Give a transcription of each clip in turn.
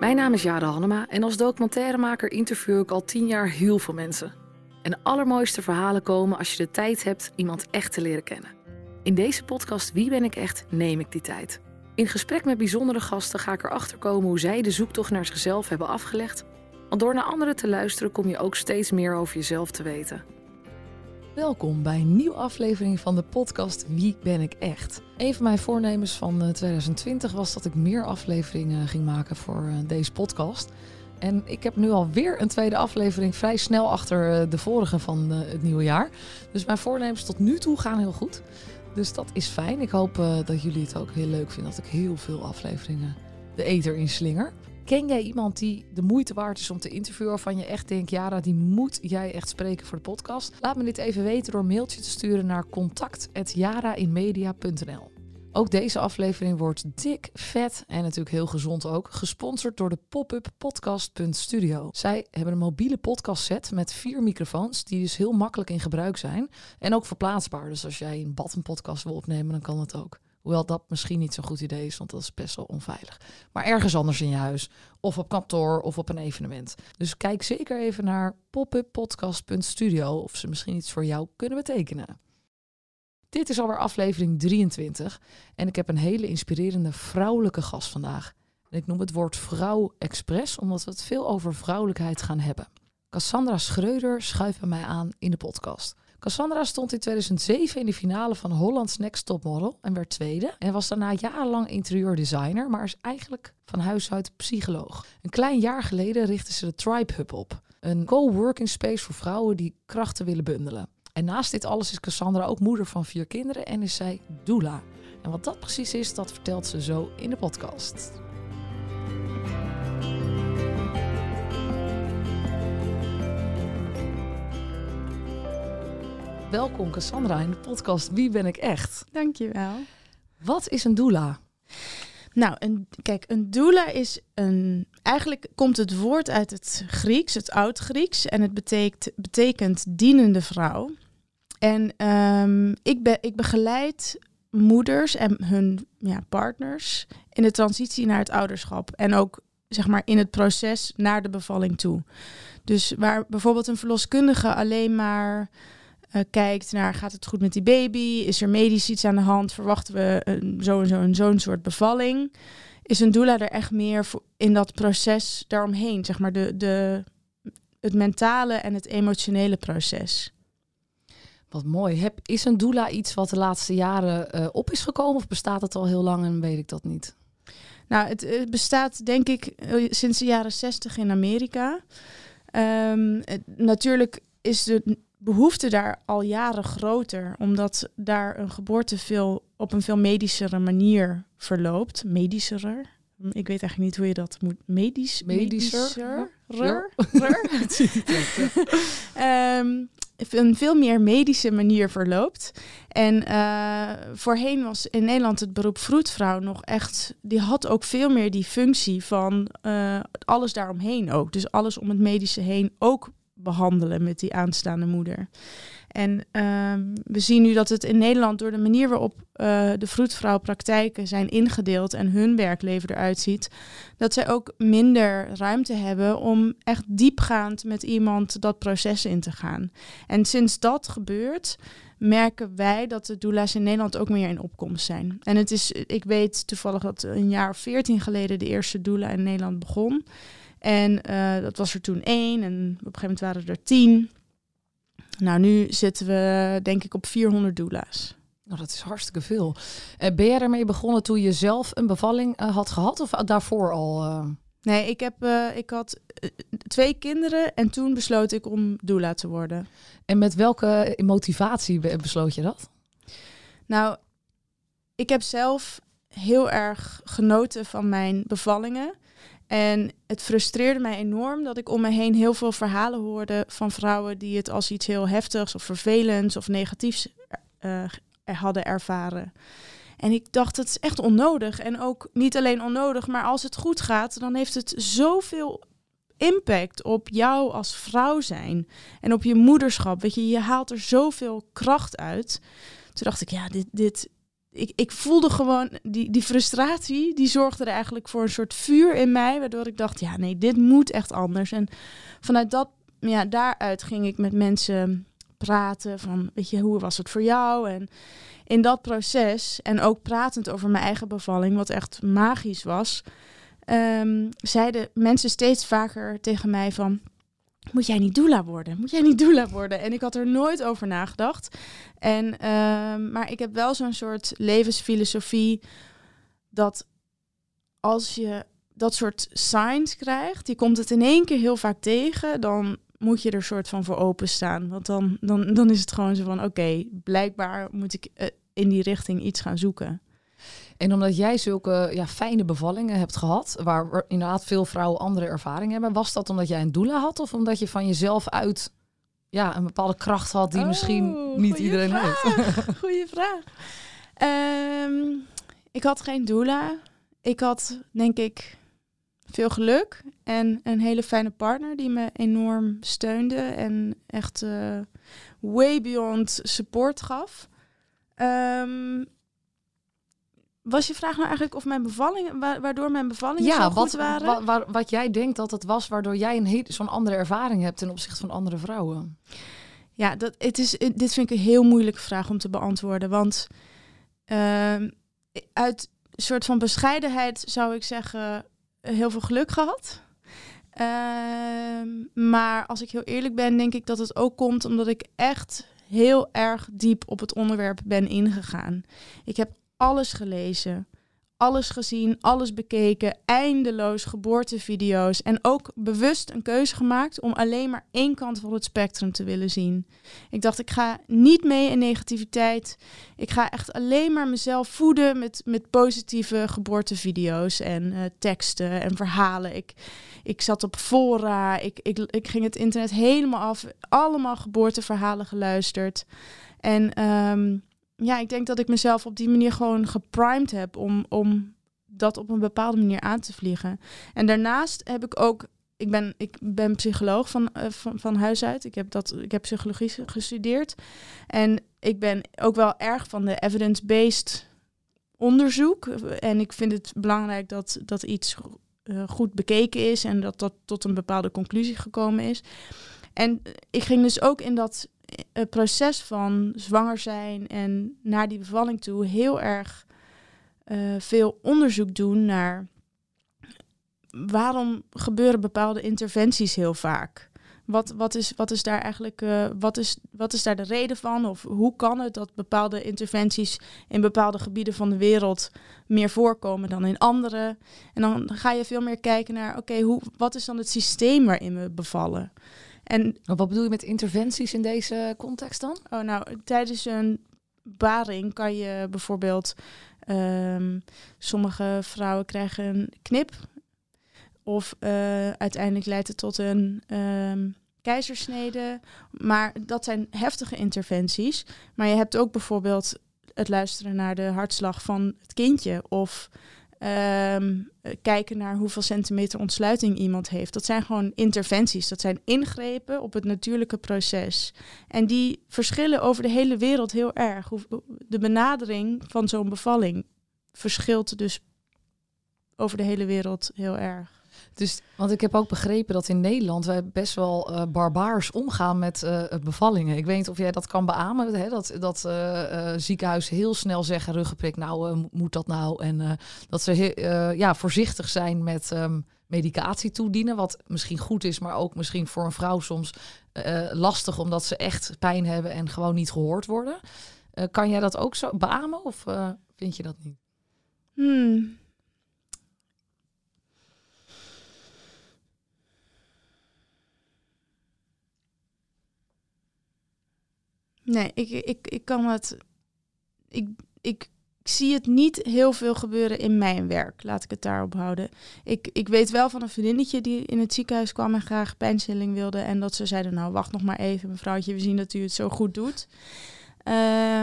Mijn naam is Jade Hannema en als documentairemaker interview ik al tien jaar heel veel mensen. En de allermooiste verhalen komen als je de tijd hebt iemand echt te leren kennen. In deze podcast Wie ben ik echt neem ik die tijd. In gesprek met bijzondere gasten ga ik erachter komen hoe zij de zoektocht naar zichzelf hebben afgelegd. Want door naar anderen te luisteren kom je ook steeds meer over jezelf te weten. Welkom bij een nieuwe aflevering van de podcast Wie ben ik echt? Een van mijn voornemens van 2020 was dat ik meer afleveringen ging maken voor eh, deze podcast. En ik heb nu alweer een tweede aflevering vrij snel achter eh, de vorige van eh, het nieuwe jaar. Dus mijn voornemens tot nu toe gaan heel goed. Dus dat is fijn. Ik hoop dat jullie het ook heel leuk vinden dat ik heel veel afleveringen de eter in slinger. Ken jij iemand die de moeite waard is om te interviewen, waarvan je echt denkt, Jara, die moet jij echt spreken voor de podcast? Laat me dit even weten door een mailtje te sturen naar contact.jarainmedia.nl. Ook deze aflevering wordt dik, vet en natuurlijk heel gezond ook, gesponsord door de pop-up podcast.studio. Zij hebben een mobiele podcast set met vier microfoons, die dus heel makkelijk in gebruik zijn en ook verplaatsbaar. Dus als jij een bad een podcast wil opnemen, dan kan het ook. Hoewel dat misschien niet zo'n goed idee is, want dat is best wel onveilig. Maar ergens anders in je huis, of op kantoor, of op een evenement. Dus kijk zeker even naar popuppodcast.studio of ze misschien iets voor jou kunnen betekenen. Dit is alweer aflevering 23 en ik heb een hele inspirerende vrouwelijke gast vandaag. En ik noem het woord vrouw expres, omdat we het veel over vrouwelijkheid gaan hebben. Cassandra Schreuder schuift bij mij aan in de podcast. Cassandra stond in 2007 in de finale van Holland's Next Top Model en werd tweede. En was daarna jarenlang interieurdesigner, maar is eigenlijk van huis uit psycholoog. Een klein jaar geleden richtte ze de Tribe Hub op. Een co-working space voor vrouwen die krachten willen bundelen. En naast dit alles is Cassandra ook moeder van vier kinderen en is zij doula. En wat dat precies is, dat vertelt ze zo in de podcast. Welkom Cassandra in de podcast Wie ben ik echt? Dankjewel. Wat is een doula? Nou, een, kijk, een doula is een. Eigenlijk komt het woord uit het Grieks, het Oud-Grieks, en het betekent, betekent dienende vrouw. En um, ik, be, ik begeleid moeders en hun ja, partners in de transitie naar het ouderschap. En ook zeg maar in het proces naar de bevalling toe. Dus waar bijvoorbeeld een verloskundige alleen maar uh, kijkt naar gaat het goed met die baby, is er medisch iets aan de hand, verwachten we een, zo en zo en zo'n soort bevalling, is een doula er echt meer voor in dat proces daaromheen, zeg maar de, de, het mentale en het emotionele proces. Wat mooi. Heb, is een doula iets wat de laatste jaren uh, op is gekomen of bestaat het al heel lang en weet ik dat niet? Nou, het, het bestaat denk ik eh, sinds de jaren zestig in Amerika. Um, het, natuurlijk is de behoefte daar al jaren groter, omdat daar een geboorte veel op een veel medischere manier verloopt. Medischerer. Ik weet eigenlijk niet hoe je dat moet. Medisch. Medischer. Medischer. um, een veel meer medische manier verloopt. En uh, voorheen was in Nederland het beroep vroedvrouw nog echt, die had ook veel meer die functie van uh, alles daaromheen ook. Dus alles om het medische heen ook behandelen met die aanstaande moeder. En uh, we zien nu dat het in Nederland door de manier waarop uh, de vroedvrouwpraktijken zijn ingedeeld en hun werkleven eruit ziet, dat zij ook minder ruimte hebben om echt diepgaand met iemand dat proces in te gaan. En sinds dat gebeurt, merken wij dat de doula's in Nederland ook meer in opkomst zijn. En het is, ik weet toevallig dat een jaar of veertien geleden de eerste doula in Nederland begon. En uh, dat was er toen één en op een gegeven moment waren er tien. Nou, nu zitten we denk ik op 400 doula's. Nou, dat is hartstikke veel. Uh, ben jij ermee begonnen toen je zelf een bevalling uh, had gehad of daarvoor al? Nee, ik, heb, ik had twee kinderen en toen besloot ik om doula te worden. En met welke motivatie besloot je dat? Nou, ik heb zelf heel erg genoten van mijn bevallingen. En het frustreerde mij enorm dat ik om me heen heel veel verhalen hoorde van vrouwen die het als iets heel heftigs of vervelends of negatiefs uh, hadden ervaren. En ik dacht, het is echt onnodig. En ook niet alleen onnodig, maar als het goed gaat, dan heeft het zoveel impact op jou als vrouw zijn. En op je moederschap. Weet je, je haalt er zoveel kracht uit. Toen dacht ik, ja, dit, dit, ik, ik voelde gewoon die, die frustratie, die zorgde er eigenlijk voor een soort vuur in mij, waardoor ik dacht, ja nee, dit moet echt anders. En vanuit dat, ja, daaruit ging ik met mensen praten van, weet je, hoe was het voor jou? En in dat proces, en ook pratend over mijn eigen bevalling, wat echt magisch was, um, zeiden mensen steeds vaker tegen mij van, moet jij niet doula worden? Moet jij niet doula worden? En ik had er nooit over nagedacht. En, uh, maar ik heb wel zo'n soort levensfilosofie dat als je dat soort signs krijgt, die komt het in één keer heel vaak tegen, dan moet je er soort van voor openstaan. Want dan, dan, dan is het gewoon zo van, oké, blijkbaar moet ik uh, in die richting iets gaan zoeken. En omdat jij zulke ja, fijne bevallingen hebt gehad, waar inderdaad veel vrouwen andere ervaring hebben, was dat omdat jij een doula had of omdat je van jezelf uit ja, een bepaalde kracht had die misschien oh, niet iedereen vraag. heeft? Goeie vraag. Um, ik had geen doula. Ik had denk ik veel geluk en een hele fijne partner die me enorm steunde en echt uh, way beyond support gaf. Um, was je vraag nou eigenlijk of mijn bevalling, waardoor mijn bevallingen ja, zo wat, waren? Wat, wat jij denkt dat het was waardoor jij een zo'n andere ervaring hebt ten opzichte van andere vrouwen? Ja, dat, het is, dit vind ik een heel moeilijke vraag om te beantwoorden. Want uh, uit een soort van bescheidenheid zou ik zeggen, heel veel geluk gehad. Uh, maar als ik heel eerlijk ben, denk ik dat het ook komt omdat ik echt heel erg diep op het onderwerp ben ingegaan. Ik heb alles gelezen, alles gezien, alles bekeken, eindeloos geboortevideo's en ook bewust een keuze gemaakt om alleen maar één kant van het spectrum te willen zien. Ik dacht, ik ga niet mee in negativiteit. Ik ga echt alleen maar mezelf voeden met, met positieve geboortevideo's en uh, teksten en verhalen. Ik, ik zat op fora, ik, ik, ik ging het internet helemaal af, allemaal geboorteverhalen geluisterd. En um, ja, ik denk dat ik mezelf op die manier gewoon geprimed heb om, om dat op een bepaalde manier aan te vliegen. En daarnaast heb ik ook, ik ben, ik ben psycholoog van, uh, van, huis uit. Ik heb, dat, ik heb psychologie gestudeerd. En ik ben ook wel erg van de evidence-based onderzoek. En ik vind het belangrijk dat, dat iets uh, goed bekeken is en dat dat tot een bepaalde conclusie gekomen is. En ik ging dus ook in dat het proces van zwanger zijn en naar die bevalling toe heel erg uh, veel onderzoek doen naar waarom gebeuren bepaalde interventies heel vaak. Wat, wat, is, wat is daar eigenlijk uh, wat is, wat is daar de reden van? Of hoe kan het dat bepaalde interventies in bepaalde gebieden van de wereld meer voorkomen dan in andere? En dan ga je veel meer kijken naar, oké, hoe wat is dan het systeem waarin we bevallen? En wat bedoel je met interventies in deze context dan? Oh, nou, tijdens een baring kan je bijvoorbeeld. Um, sommige vrouwen krijgen een knip. Of uh, uiteindelijk leidt het tot een um, keizersnede. Maar dat zijn heftige interventies. Maar je hebt ook bijvoorbeeld het luisteren naar de hartslag van het kindje. Of Um, kijken naar hoeveel centimeter ontsluiting iemand heeft. Dat zijn gewoon interventies. Dat zijn ingrepen op het natuurlijke proces. En die verschillen over de hele wereld heel erg. De benadering van zo'n bevalling verschilt dus over de hele wereld heel erg. Dus, want ik heb ook begrepen dat in Nederland wij best wel uh, barbaars omgaan met uh, bevallingen. Ik weet niet of jij dat kan beamen, hè? dat, dat uh, ziekenhuizen heel snel zeggen ruggenprik, nou moet dat nou? En dat ze ja, voorzichtig zijn met um, medicatie toedienen, wat misschien goed is, maar ook misschien voor een vrouw soms lastig, omdat ze echt pijn hebben en gewoon niet gehoord worden. kan jij dat ook zo beamen of vind je dat niet? Hmm. Nee, ik, ik, ik kan het. Ik, ik, zie het niet heel veel gebeuren in mijn werk. Laat ik het daarop houden. Ik, ik weet wel van een vriendinnetje die in het ziekenhuis kwam en graag pijnstilling wilde. En dat ze zeiden: Nou, wacht nog maar even, mevrouwtje, we zien dat u het zo goed doet.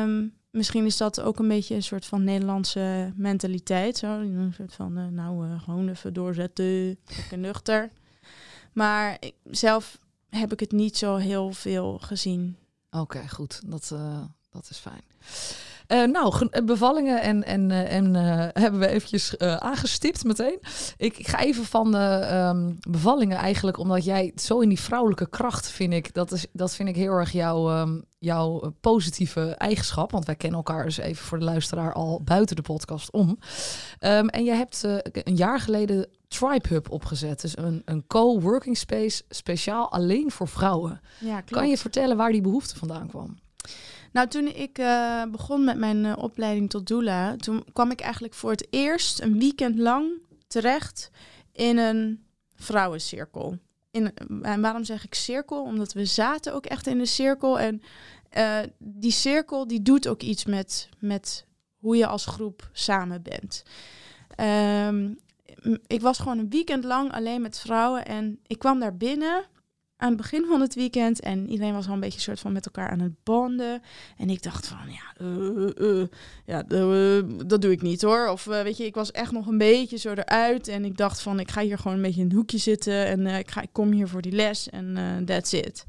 Um, misschien is dat ook een beetje een soort van Nederlandse mentaliteit. Zo, een soort van: uh, Nou, uh, gewoon even doorzetten, lekker nuchter. Maar ik, zelf heb ik het niet zo heel veel gezien. Oké, goed. Dat, uh, dat is fijn. Uh, nou, bevallingen en, en, en hebben we eventjes aangestipt meteen. Ik, ik, ga even van de ehm, bevallingen eigenlijk, omdat jij zo in die vrouwelijke kracht vind ik, dat, is, dat vind ik heel erg jouw, um, jouw positieve eigenschap. Want wij kennen elkaar dus even voor de luisteraar al buiten de podcast om. Um, en je hebt een jaar geleden Tribe Hub opgezet. Dus een, een co-working space speciaal alleen voor vrouwen. Ja. Kan je vertellen waar die behoefte vandaan kwam? Nou, toen ik uh, begon met mijn uh, opleiding tot doula, toen kwam ik eigenlijk voor het eerst een weekend lang terecht in een vrouwencirkel. In, en waarom zeg ik cirkel? Omdat we zaten ook echt in een cirkel. En uh, die cirkel die doet ook iets met, met hoe je als groep samen bent. Um, ik was gewoon een weekend lang alleen met vrouwen. En ik kwam daar binnen aan het begin van het weekend. En iedereen was al een beetje soort van met elkaar aan het bonden. En ik dacht van, ja, uh, uh, ja dat doe ik niet hoor. Of weet je, ik was echt nog een beetje zo eruit. En ik dacht van, ik ga hier gewoon een beetje in een hoekje zitten. En ik, ga, ik kom hier voor die les en that's it.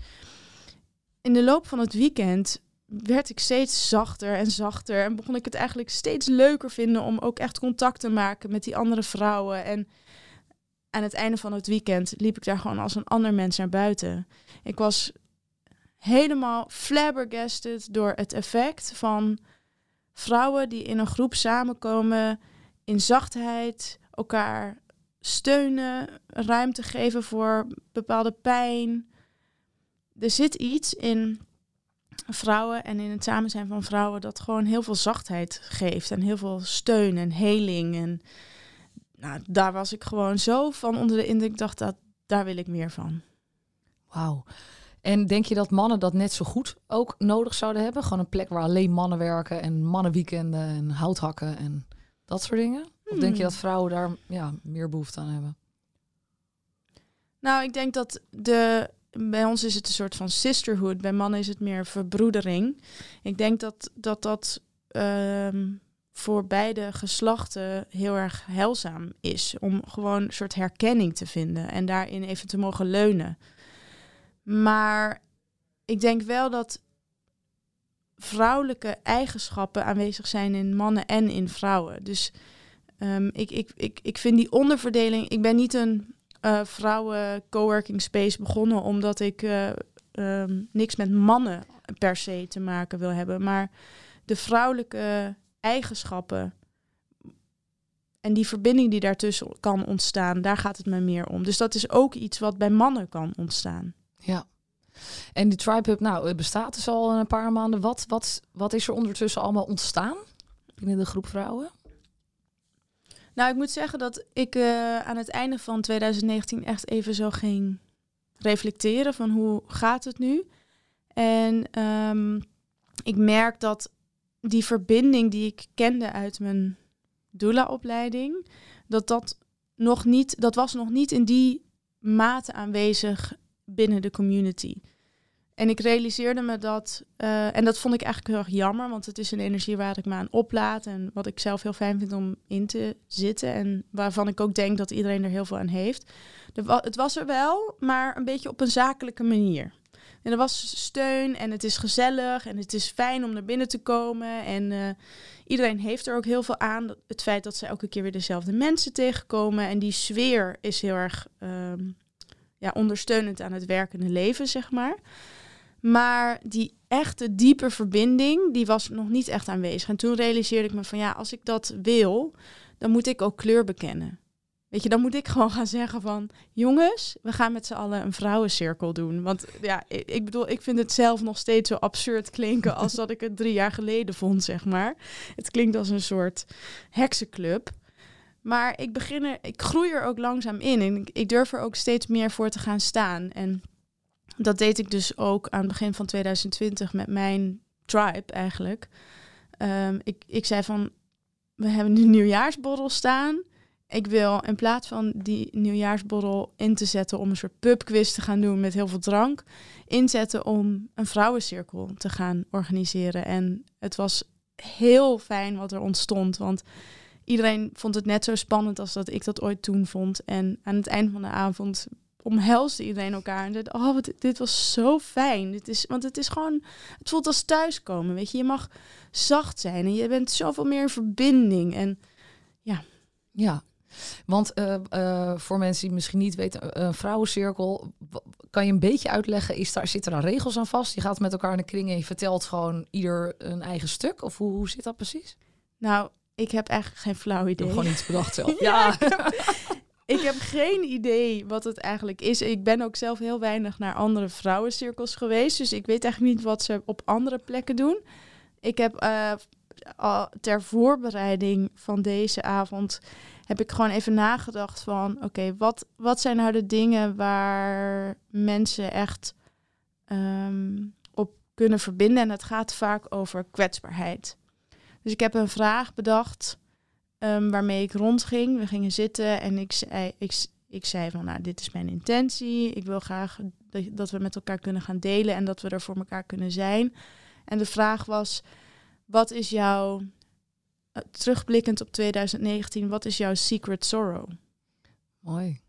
In de loop van het weekend werd ik steeds zachter en zachter. En begon ik het eigenlijk steeds leuker vinden om ook echt contact te maken met die andere vrouwen. En aan het einde van het weekend liep ik daar gewoon als een ander mens naar buiten. Ik was helemaal flabbergasted door het effect van vrouwen die in een groep samenkomen, in zachtheid, elkaar steunen, ruimte geven voor bepaalde pijn. Er zit iets in vrouwen en in het samen zijn van vrouwen dat gewoon heel veel zachtheid geeft en heel veel steun en heling. En nou, daar was ik gewoon zo van onder de indruk. Ik dacht dat daar wil ik meer van. Wauw. En denk je dat mannen dat net zo goed ook nodig zouden hebben? Gewoon een plek waar alleen mannen werken en mannenweekenden en houthakken en dat soort dingen? Of denk je hmm. dat vrouwen daar ja, meer behoefte aan hebben? Nou, ik denk dat de bij ons is het een soort van sisterhood. Bij mannen is het meer verbroedering. Ik denk dat dat, dat ehm, voor beide geslachten heel erg heilzaam is. Om gewoon een soort herkenning te vinden en daarin even te mogen leunen. Maar ik denk wel dat vrouwelijke eigenschappen aanwezig zijn in mannen en in vrouwen. Dus um, ik, ik, ik, ik vind die onderverdeling. Ik ben niet een uh, vrouwen coworking space begonnen omdat ik uh, um, niks met mannen per se te maken wil hebben, maar de vrouwelijke eigenschappen en die verbinding die daartussen kan ontstaan, daar gaat het me meer om. Dus dat is ook iets wat bij mannen kan ontstaan. Ja. En die Tribe Hub, nou, het bestaat dus al een paar maanden. Wat, wat, wat is er ondertussen allemaal ontstaan binnen de groep vrouwen? Nou, ik moet zeggen dat ik uh, aan het einde van 2019 echt even zo ging reflecteren van hoe gaat het nu. En um, ik merk dat die verbinding die ik kende uit mijn doula-opleiding, dat dat nog niet, dat was nog niet in die mate aanwezig binnen de community. En ik realiseerde me dat, uh, en dat vond ik eigenlijk heel erg jammer, want het is een energie waar ik me aan oplaad en wat ik zelf heel fijn vind om in te zitten en waarvan ik ook denk dat iedereen er heel veel aan heeft. het was er wel, maar een beetje op een zakelijke manier. En er was steun en het is gezellig en het is fijn om naar binnen te komen. En uh, iedereen heeft er ook heel veel aan. Het feit dat ze elke keer weer dezelfde mensen tegenkomen. En die sfeer is heel erg um, ja, ondersteunend aan het werkende leven, zeg maar. Maar die echte diepe verbinding, die was nog niet echt aanwezig. En toen realiseerde ik me van ja, als ik dat wil, dan moet ik ook kleur bekennen. Weet je, dan moet ik gewoon gaan zeggen van... jongens, we gaan met z'n allen een vrouwencirkel doen. Want ja, ik, bedoel, ik vind het zelf nog steeds zo absurd klinken... als dat ik het drie jaar geleden vond, zeg maar. Het klinkt als een soort heksenclub. Maar ik begin er, ik groei er ook langzaam in. En ik, ik durf er ook steeds meer voor te gaan staan. En dat deed ik dus ook aan het begin van 2020 met mijn tribe eigenlijk. Um, ik, ik zei van, we hebben nu nieuwjaarsborrel staan. Ik wil in plaats van die nieuwjaarsborrel in te zetten om een soort pubquiz te gaan doen met heel veel drank, inzetten om een vrouwencirkel te gaan organiseren. En het was heel fijn wat er ontstond, want iedereen vond het net zo spannend als dat ik dat ooit toen vond. En aan het eind van de avond omhelsde iedereen elkaar. En zei, oh, wat, dit was zo fijn. Dit is, want het is gewoon, het voelt als thuiskomen, weet je. Je mag zacht zijn en je bent zoveel meer in verbinding. En ja. Ja, want uh, uh, voor mensen die misschien niet weten, een vrouwencirkel, kan je een beetje uitleggen, is daar, zitten daar regels aan vast? Je gaat met elkaar in de kring en je vertelt gewoon ieder een eigen stuk? Of hoe, hoe zit dat precies? Nou, ik heb eigenlijk geen flauw idee. Ik heb gewoon iets bedacht zelf. ja. ik, heb, ik heb geen idee wat het eigenlijk is. Ik ben ook zelf heel weinig naar andere vrouwencirkels geweest. Dus ik weet eigenlijk niet wat ze op andere plekken doen. Ik heb uh, ter voorbereiding van deze avond heb ik gewoon even nagedacht van oké, wat, wat zijn nou de dingen waar mensen echt ehm, op kunnen verbinden? En het gaat vaak over kwetsbaarheid. Dus ik heb een vraag bedacht um, waarmee ik rondging. We gingen zitten en ik zei, ik, ik zei van nou, dit is mijn intentie. Ik wil graag dat, we met elkaar kunnen gaan delen en dat we er voor elkaar kunnen zijn. En de vraag was, wat is jouw eh, terugblikkend op 2019, wat is jouw secret sorrow? Mooi.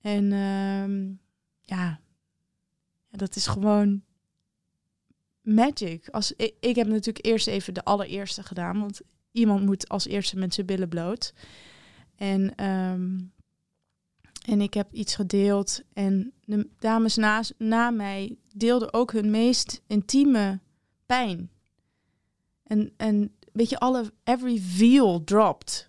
En um, ja, ja, dat is gewoon magic. Als, ik, ik heb natuurlijk eerst even de allereerste gedaan, want iemand moet als eerste met zijn billen bloot. En, um, en ik heb iets gedeeld en de dames na, na mij deelden ook hun meest intieme pijn. En, en weet je, alle, every veil dropped.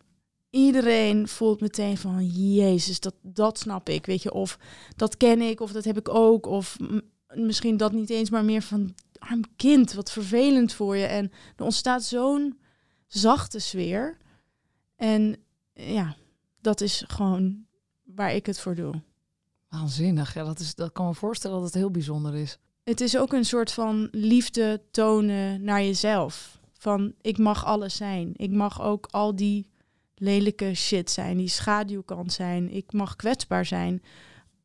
Iedereen voelt meteen van, jezus, dat, dat snap ik, weet je. Of dat ken ik, of dat heb ik ook. Of misschien dat niet eens, maar meer van, arm kind, wat vervelend voor je. En er ontstaat zo'n zachte sfeer. En ja, dat is gewoon waar ik het voor doe. Waanzinnig, ja, dat, is, dat kan me voorstellen dat het heel bijzonder is. Het is ook een soort van liefde tonen naar jezelf van ik mag alles zijn. Ik mag ook al die lelijke shit zijn, die schaduwkant zijn. Ik mag kwetsbaar zijn.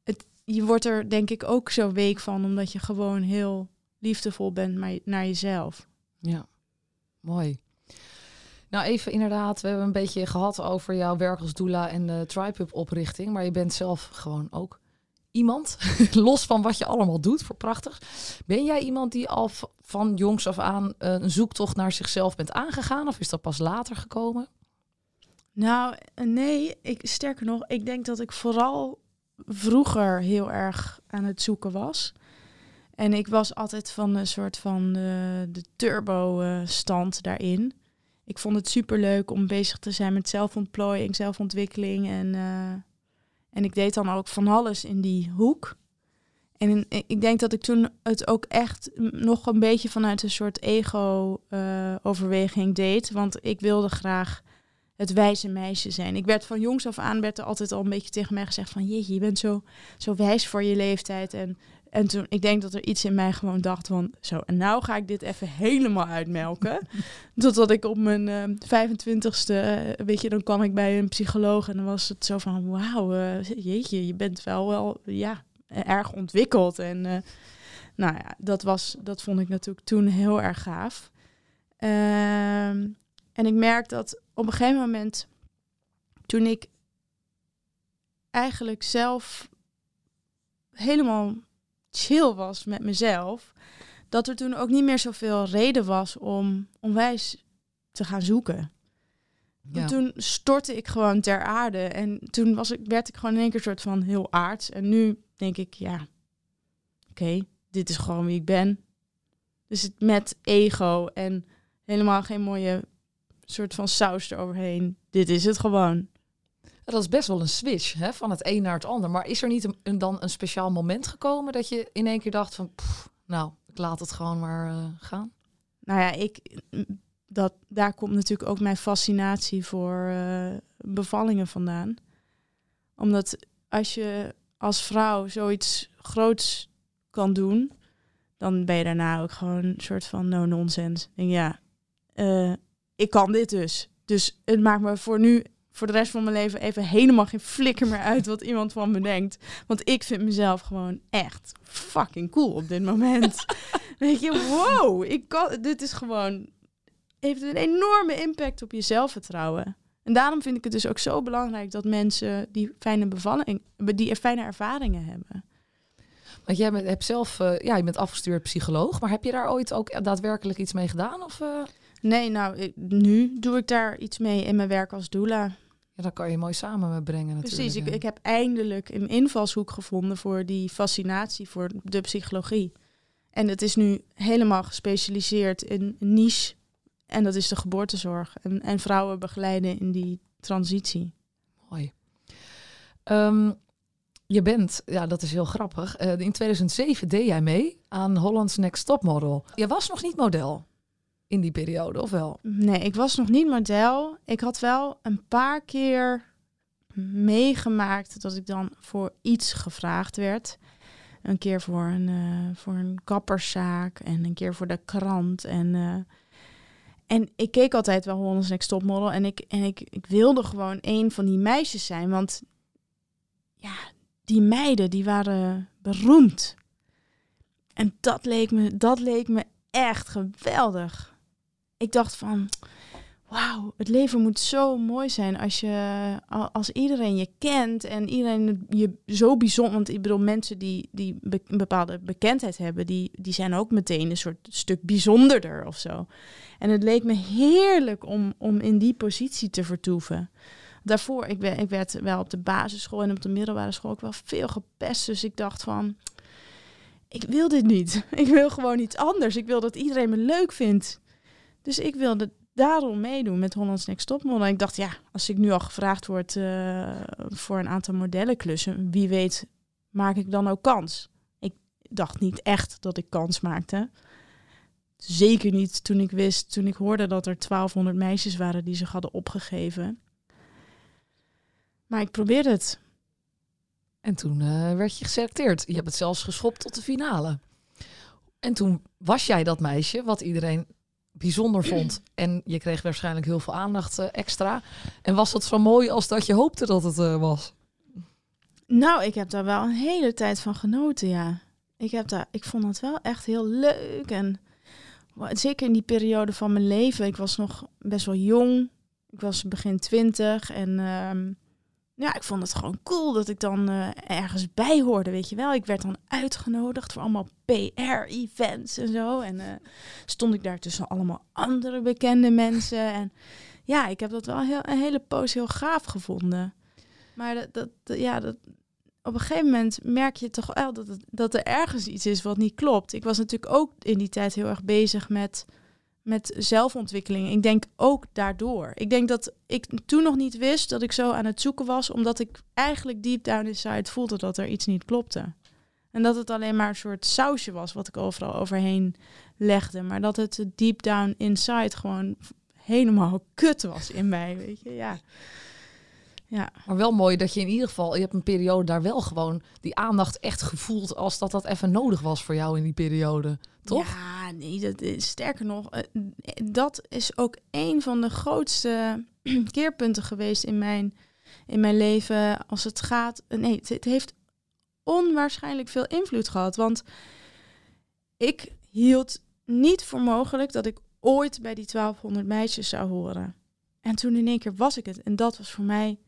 Het, je wordt er denk ik ook zo week van, omdat je gewoon heel liefdevol bent maar naar jezelf. Ja, mooi. Nou, even inderdaad, we hebben een beetje gehad over jouw werk als doula en de TriPub oprichting, maar je bent zelf gewoon ook iemand, los van wat je allemaal doet voor prachtig. Ben jij iemand die al van jongs af aan eh, een zoektocht naar zichzelf bent aangegaan? Of is dat pas later gekomen? Nou, nee. Ik, sterker nog, ik denk dat ik vooral vroeger heel erg aan het zoeken was. En ik was altijd van een soort van uh, de turbo-stand daarin. Ik vond het super leuk om bezig te zijn met zelfontplooiing, zelfontwikkeling en uh, en ik deed dan ook van alles in die hoek. En ik denk dat ik toen het ook echt nog een beetje vanuit een soort ego-overweging eh, deed. Want ik wilde graag het wijze meisje zijn. Ik werd van jongs af aan altijd al een beetje tegen mij gezegd van jeetje, je bent zo, zo wijs voor je leeftijd. En en toen, ik denk dat er iets in mij gewoon dacht van, zo, en nou ga ik dit even helemaal uitmelken. Totdat ik op mijn uh, ehm, 25ste, eh, weet je, dan kwam ik bij een psycholoog en dan was het zo van, wauw, uh, jeetje, je bent wel wel, ja, erg ontwikkeld. En nou ja, dat was, dat vond ik natuurlijk toen heel erg gaaf. Ehm, en ik merk dat op een gegeven moment, toen ik eigenlijk zelf helemaal chill was met mezelf, dat er toen ook niet meer zoveel reden was om onwijs te gaan zoeken. Ja. Toen stortte ik gewoon ter aarde en toen was ik, werd ik gewoon in één keer soort van heel aards. En nu denk ik, ja, oké, dit is gewoon wie ik ben. Dus het met ego en helemaal geen mooie soort van saus eroverheen. Dit is het gewoon. Dat is best wel een switch hè, van het een naar het ander. Maar is er niet een, dan een speciaal moment gekomen dat je in één keer dacht van, nou, ik laat het gewoon maar uh, gaan? Nou ja, ik, dat, daar komt natuurlijk ook mijn fascinatie voor uh, bevallingen vandaan. Omdat als je als vrouw zoiets groots kan doen, dan ben je daarna ook gewoon een soort van no-nonsense. Ja, uh, ik kan dit dus. Dus het maakt me voor nu voor de rest van mijn leven even helemaal geen flikker meer uit wat iemand van me denkt. Want ik vind mezelf gewoon echt fucking cool op dit moment. Weet je, wow, ik kan, dit is gewoon, heeft een enorme impact op je zelfvertrouwen. En daarom vind ik het dus ook zo belangrijk dat mensen die fijne bevalling, die fijne ervaringen hebben. Want jij bent, hebt zelf, uh, ja, je bent afgestuurd psycholoog, maar heb je daar ooit ook daadwerkelijk iets mee gedaan? Of, uh... Nee, nou, ik, nu doe ik daar iets mee in mijn werk als doula. Ja, dan kan je mooi samenbrengen natuurlijk. Precies, ik, ik heb eindelijk een invalshoek gevonden voor die fascinatie voor de psychologie. En het is nu helemaal gespecialiseerd in niche. En dat is de geboortezorg. En, en vrouwen begeleiden in die transitie. Mooi. Um, je bent, ja, dat is heel grappig. Uh, in 2007 deed jij mee aan Holland's Next Top Model. Je was nog niet model in die periode, of wel? Nee, ik was nog niet model. Ik had wel een paar keer meegemaakt dat ik dan voor iets gevraagd werd. Een keer voor een, uh, voor een kapperszaak en een keer voor de krant. En, uh, en ik keek altijd wel Holland's Next Top Model. En, ik, en ik, ik wilde gewoon een van die meisjes zijn. Want ja, die meiden die waren beroemd. En dat leek me, dat leek me echt geweldig. Ik dacht van, wauw, het leven moet zo mooi zijn als je, als iedereen je kent en iedereen je zo bijzonder, want ik bedoel mensen die, die een bepaalde bekendheid hebben, die, die zijn ook meteen een soort stuk bijzonderder of zo. En het leek me heerlijk om, om in die positie te vertoeven daarvoor, ik, werd, ik werd wel op de basisschool en op de middelbare school ook wel veel gepest. Dus ik dacht van, ik wil dit niet. Ik wil gewoon iets anders. Ik wil dat iedereen me leuk vindt. Dus ik wilde daarom meedoen met Hollands Next Top Model. En ik dacht, ja, als ik nu al gevraagd word uh, voor een aantal modellenklussen, wie weet maak ik dan ook kans. Ik dacht niet echt dat ik kans maakte. Zeker niet toen ik wist, toen ik hoorde dat er 1200 meisjes waren die zich hadden opgegeven. Maar ik probeerde het. En toen uh, werd je geselecteerd. Je hebt het zelfs geschopt tot de finale. En toen was jij dat meisje wat iedereen bijzonder vond. En je kreeg waarschijnlijk heel veel aandacht uh, extra. En was dat zo mooi als dat je hoopte dat het uh, was? Nou, ik heb daar wel een hele tijd van genoten, ja. Ik, heb daar, ik vond het wel echt heel leuk. En zeker in die periode van mijn leven. Ik was nog best wel jong. Ik was begin twintig. En uh, ja, ik vond het gewoon cool dat ik dan uh, ergens bij hoorde, weet je wel. Ik werd dan uitgenodigd voor allemaal PR-events en zo. En uh, stond ik daar tussen allemaal andere bekende mensen. En ja, ik heb dat wel heel, een hele poos heel gaaf gevonden. Maar dat, dat, ja, dat, op een gegeven moment merk je toch wel dat, het, dat er ergens iets is wat niet klopt. Ik was natuurlijk ook in die tijd heel erg bezig met met zelfontwikkeling. Ik denk ook daardoor. Ik denk dat ik toen nog niet wist dat ik zo aan het zoeken was, omdat ik eigenlijk deep down inside voelde dat er iets niet klopte. En dat het alleen maar een soort sausje was wat ik overal overheen legde. Maar dat het deep down inside gewoon helemaal kut was in mij. Weet je, ja. Ja. Maar wel mooi dat je in ieder geval, je hebt een periode daar wel gewoon die aandacht echt gevoeld als dat dat even nodig was voor jou in die periode, toch? Ja, nee, dat is, sterker nog, eh, dat is ook een van de grootste keerpunten geweest in mijn, in mijn leven als het gaat. Nee, het heeft onwaarschijnlijk veel invloed gehad, want ik hield niet voor mogelijk dat ik ooit bij die 1200 meisjes zou horen. En toen in één keer was ik het. En dat was voor mij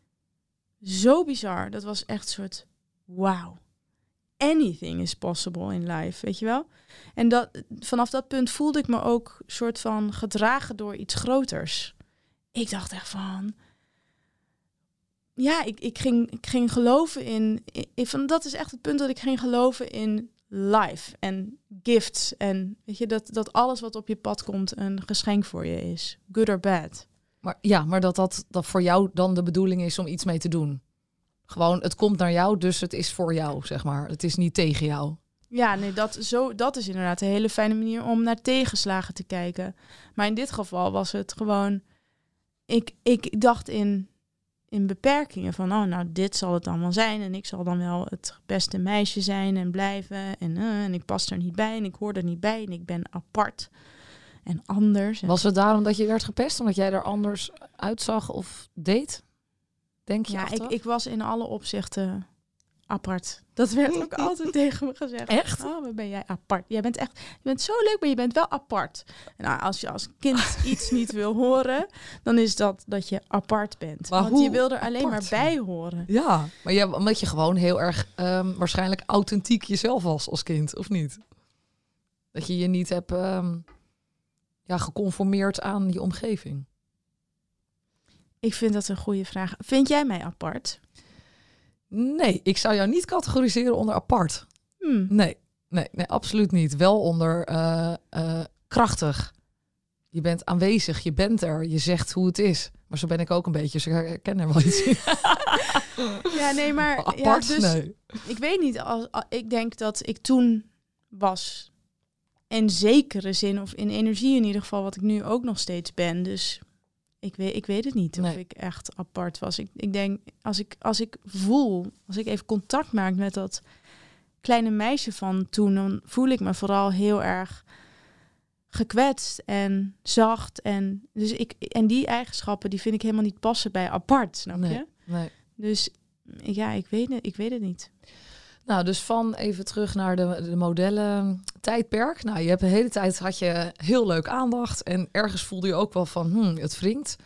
zo bizar. Dat was echt een soort wow. Anything is possible in life, weet je wel? En dat, vanaf dat punt voelde ik me ook soort van gedragen door iets groters. Ik dacht echt van, ja, ik, ik, ging, ik ging geloven in, van, dat is echt het punt dat ik ging geloven in life en gifts. En weet je, dat, dat alles wat op je pad komt een geschenk voor je is. Good or bad. Maar ja, maar dat, dat dat voor jou dan de bedoeling is om iets mee te doen. Gewoon, het komt naar jou, dus het is voor jou, zeg maar. Het is niet tegen jou. Ja, nee, dat, zo, dat is inderdaad een hele fijne manier om naar tegenslagen te kijken. Maar in dit geval was het gewoon. Ik, ik dacht in, in beperkingen van, oh, nou, dit zal het allemaal zijn. En ik zal dan wel het beste meisje zijn en blijven. En, uh, en ik pas er niet bij en ik hoor er niet bij en ik ben apart en anders. Was het daarom dat je werd gepest? Omdat jij er anders uitzag of deed? Denk je? Ja, ik, ik was in alle opzichten apart. Dat werd ook altijd tegen me gezegd. Echt? Oh, wat ben jij apart. Jij bent echt, je bent zo leuk, maar je bent wel apart. Nou, als je als kind iets niet wil horen, dan is dat dat je apart bent. Maar Want hoe je wil er alleen apart? maar bij horen. Ja, maar ja, omdat je gewoon heel erg ehm, waarschijnlijk authentiek jezelf was als kind, of niet? Dat je je niet hebt ehm, ja, geconformeerd aan je omgeving. Ik vind dat een goede vraag. Vind jij mij apart? Nee, ik zou jou niet categoriseren onder apart. Hmm. Nee, nee, nee absoluut niet. Wel onder eh, eh, krachtig. Je bent aanwezig, je bent er, je zegt hoe het is. Maar zo ben ik ook een beetje, dus ik herken er wel iets in. Ja, nee, maar ja, apart? dus, nee. ik weet niet. Als, ik denk dat ik toen was. In zekere zin, of in energie in ieder geval, wat ik nu ook nog steeds ben. Dus ik weet, ik weet het niet of Nee. ik echt apart was. Ik, ik denk, als ik, als ik voel, als ik even contact maak met dat kleine meisje van toen, dan voel ik me vooral heel erg gekwetst en zacht. En, dus ik, en die eigenschappen, die vind ik helemaal niet passen bij apart, snap Nee. je? nee. Dus ja, ik weet het, ik weet het niet. Nou, dus van even terug naar de, de modellen tijdperk. Nou, je hebt de hele tijd had je heel leuk aandacht en ergens voelde je ook wel van, hmm, het wringt.